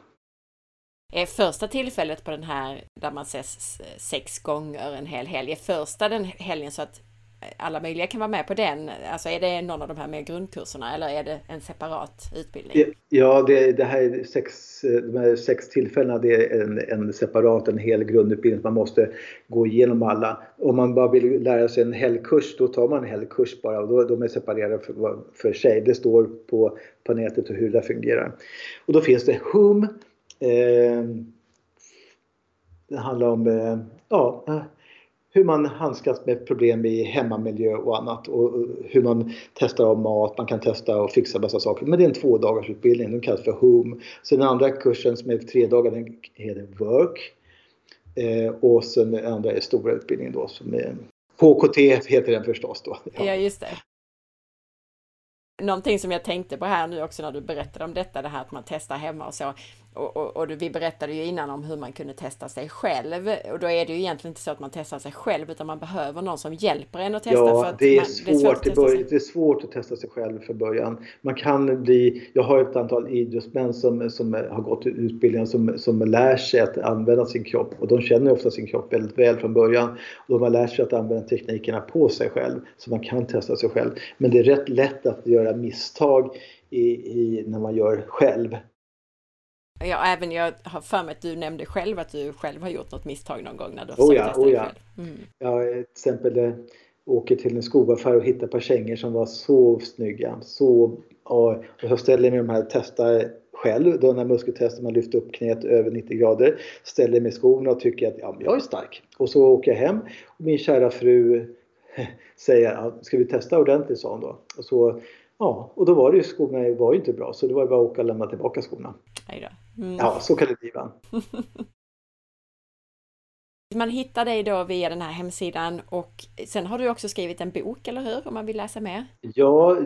Första tillfället på den här där man ses sex gånger en hel helg, är första den helgen så att alla möjliga kan vara med på den? Alltså är det någon av de här mer grundkurserna eller är det en separat utbildning? Ja, det, det här sex, eh, de här sex tillfällena det är en, en separat, en hel grundutbildning. Man måste gå igenom alla. Om man bara vill lära sig en helgkurs då tar man en helgkurs bara och då, de är separerade för, för sig. Det står på, på nätet hur det fungerar. Och då finns det HUM. Eh, det handlar om eh, ja, eh, hur man handskas med problem i hemmamiljö och annat och hur man testar av mat, man kan testa och fixa massa saker. Men det är en två dagars utbildning, den kallas för HOME. Så den andra kursen som är tre dagar, den heter WORK. Eh, och sen den andra är stora utbildningen då som är HKT heter den förstås då. Ja, ja just det. Någonting som jag tänkte på här nu också när du berättade om detta, det här att man testar hemma och så. Och, och, och, vi berättade ju innan om hur man kunde testa sig själv och då är det ju egentligen inte så att man testar sig själv utan man behöver någon som hjälper en att testa. Ja, för att det, är man, svårt, det, är svårt att det är svårt att testa sig själv för början. Man kan bli, jag har ett antal idrottsmän som, som har gått utbildningen som, som lär sig att använda sin kropp och de känner ofta sin kropp väldigt väl från början. Och de har lärt sig att använda teknikerna på sig själv så man kan testa sig själv. Men det är rätt lätt att göra misstag i, i, när man gör själv. Ja, även jag har för mig att du nämnde själv att du själv har gjort något misstag någon gång när du har oh ja, oh ja. Mm. Ja, till exempel eh, åker till en skoaffär och hittar ett par kängor som var så snygga. Så, och, jag ställer mig de här testar själv då när muskeltestet man lyfter upp knät över 90 grader. Ställer mig i skorna och tycker att ja, jag är stark. Och så åker jag hem och min kära fru säger ja, ska vi testa ordentligt sa hon då. Och så Ja, och då var det ju skorna var ju inte bra så det var bara att åka och lämna tillbaka skorna. Mm. Ja, så kan det bli ibland. Man hittar dig då via den här hemsidan och sen har du också skrivit en bok, eller hur? Om man vill läsa mer? Ja,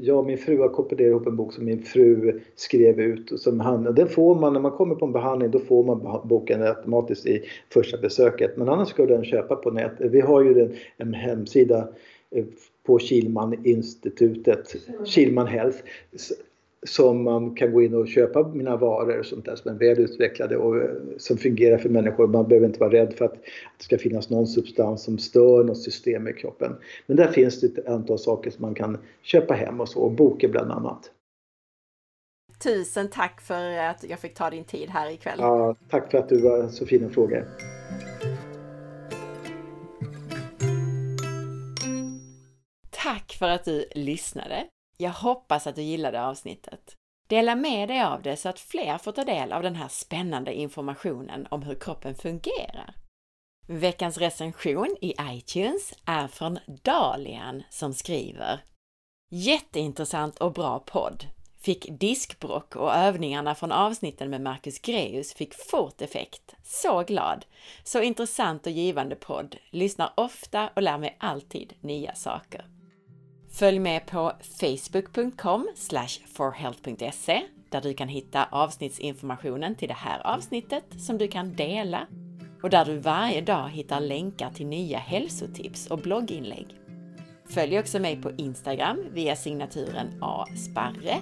jag och min fru har komponerat ihop en bok som min fru skrev ut. Som han, den får man, när man kommer på en behandling, då får man boken automatiskt i första besöket. Men annars ska den köpa på nätet. Vi har ju en hemsida eh, på Kilman-institutet, Kilman Health, som man kan gå in och köpa mina varor och sånt där som är väl utvecklade och eh, som fungerar för människor. Man behöver inte vara rädd för att det ska finnas någon substans som stör något system i kroppen. Men där finns det ett antal saker som man kan köpa hem och så, och boken bland annat. Tusen tack för att jag fick ta din tid här ikväll. Ja, tack för att du var så fina frågor. Tack för att du lyssnade! Jag hoppas att du gillade avsnittet. Dela med dig av det så att fler får ta del av den här spännande informationen om hur kroppen fungerar. Veckans recension i iTunes är från Dalian som skriver Jätteintressant och bra podd! Fick diskbrock och övningarna från avsnitten med Marcus Greus fick fort effekt. Så glad! Så intressant och givande podd. Lyssnar ofta och lär mig alltid nya saker. Följ med på facebook.com forhealth.se där du kan hitta avsnittsinformationen till det här avsnittet som du kan dela och där du varje dag hittar länkar till nya hälsotips och blogginlägg. Följ också mig på Instagram via signaturen asparre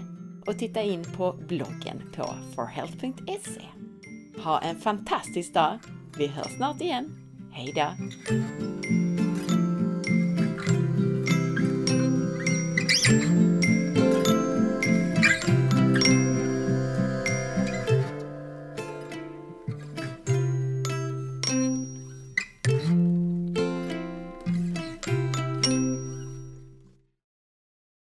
och titta in på bloggen på forhealth.se. Ha en fantastisk dag! Vi hörs snart igen. Hejdå! Mm-hmm.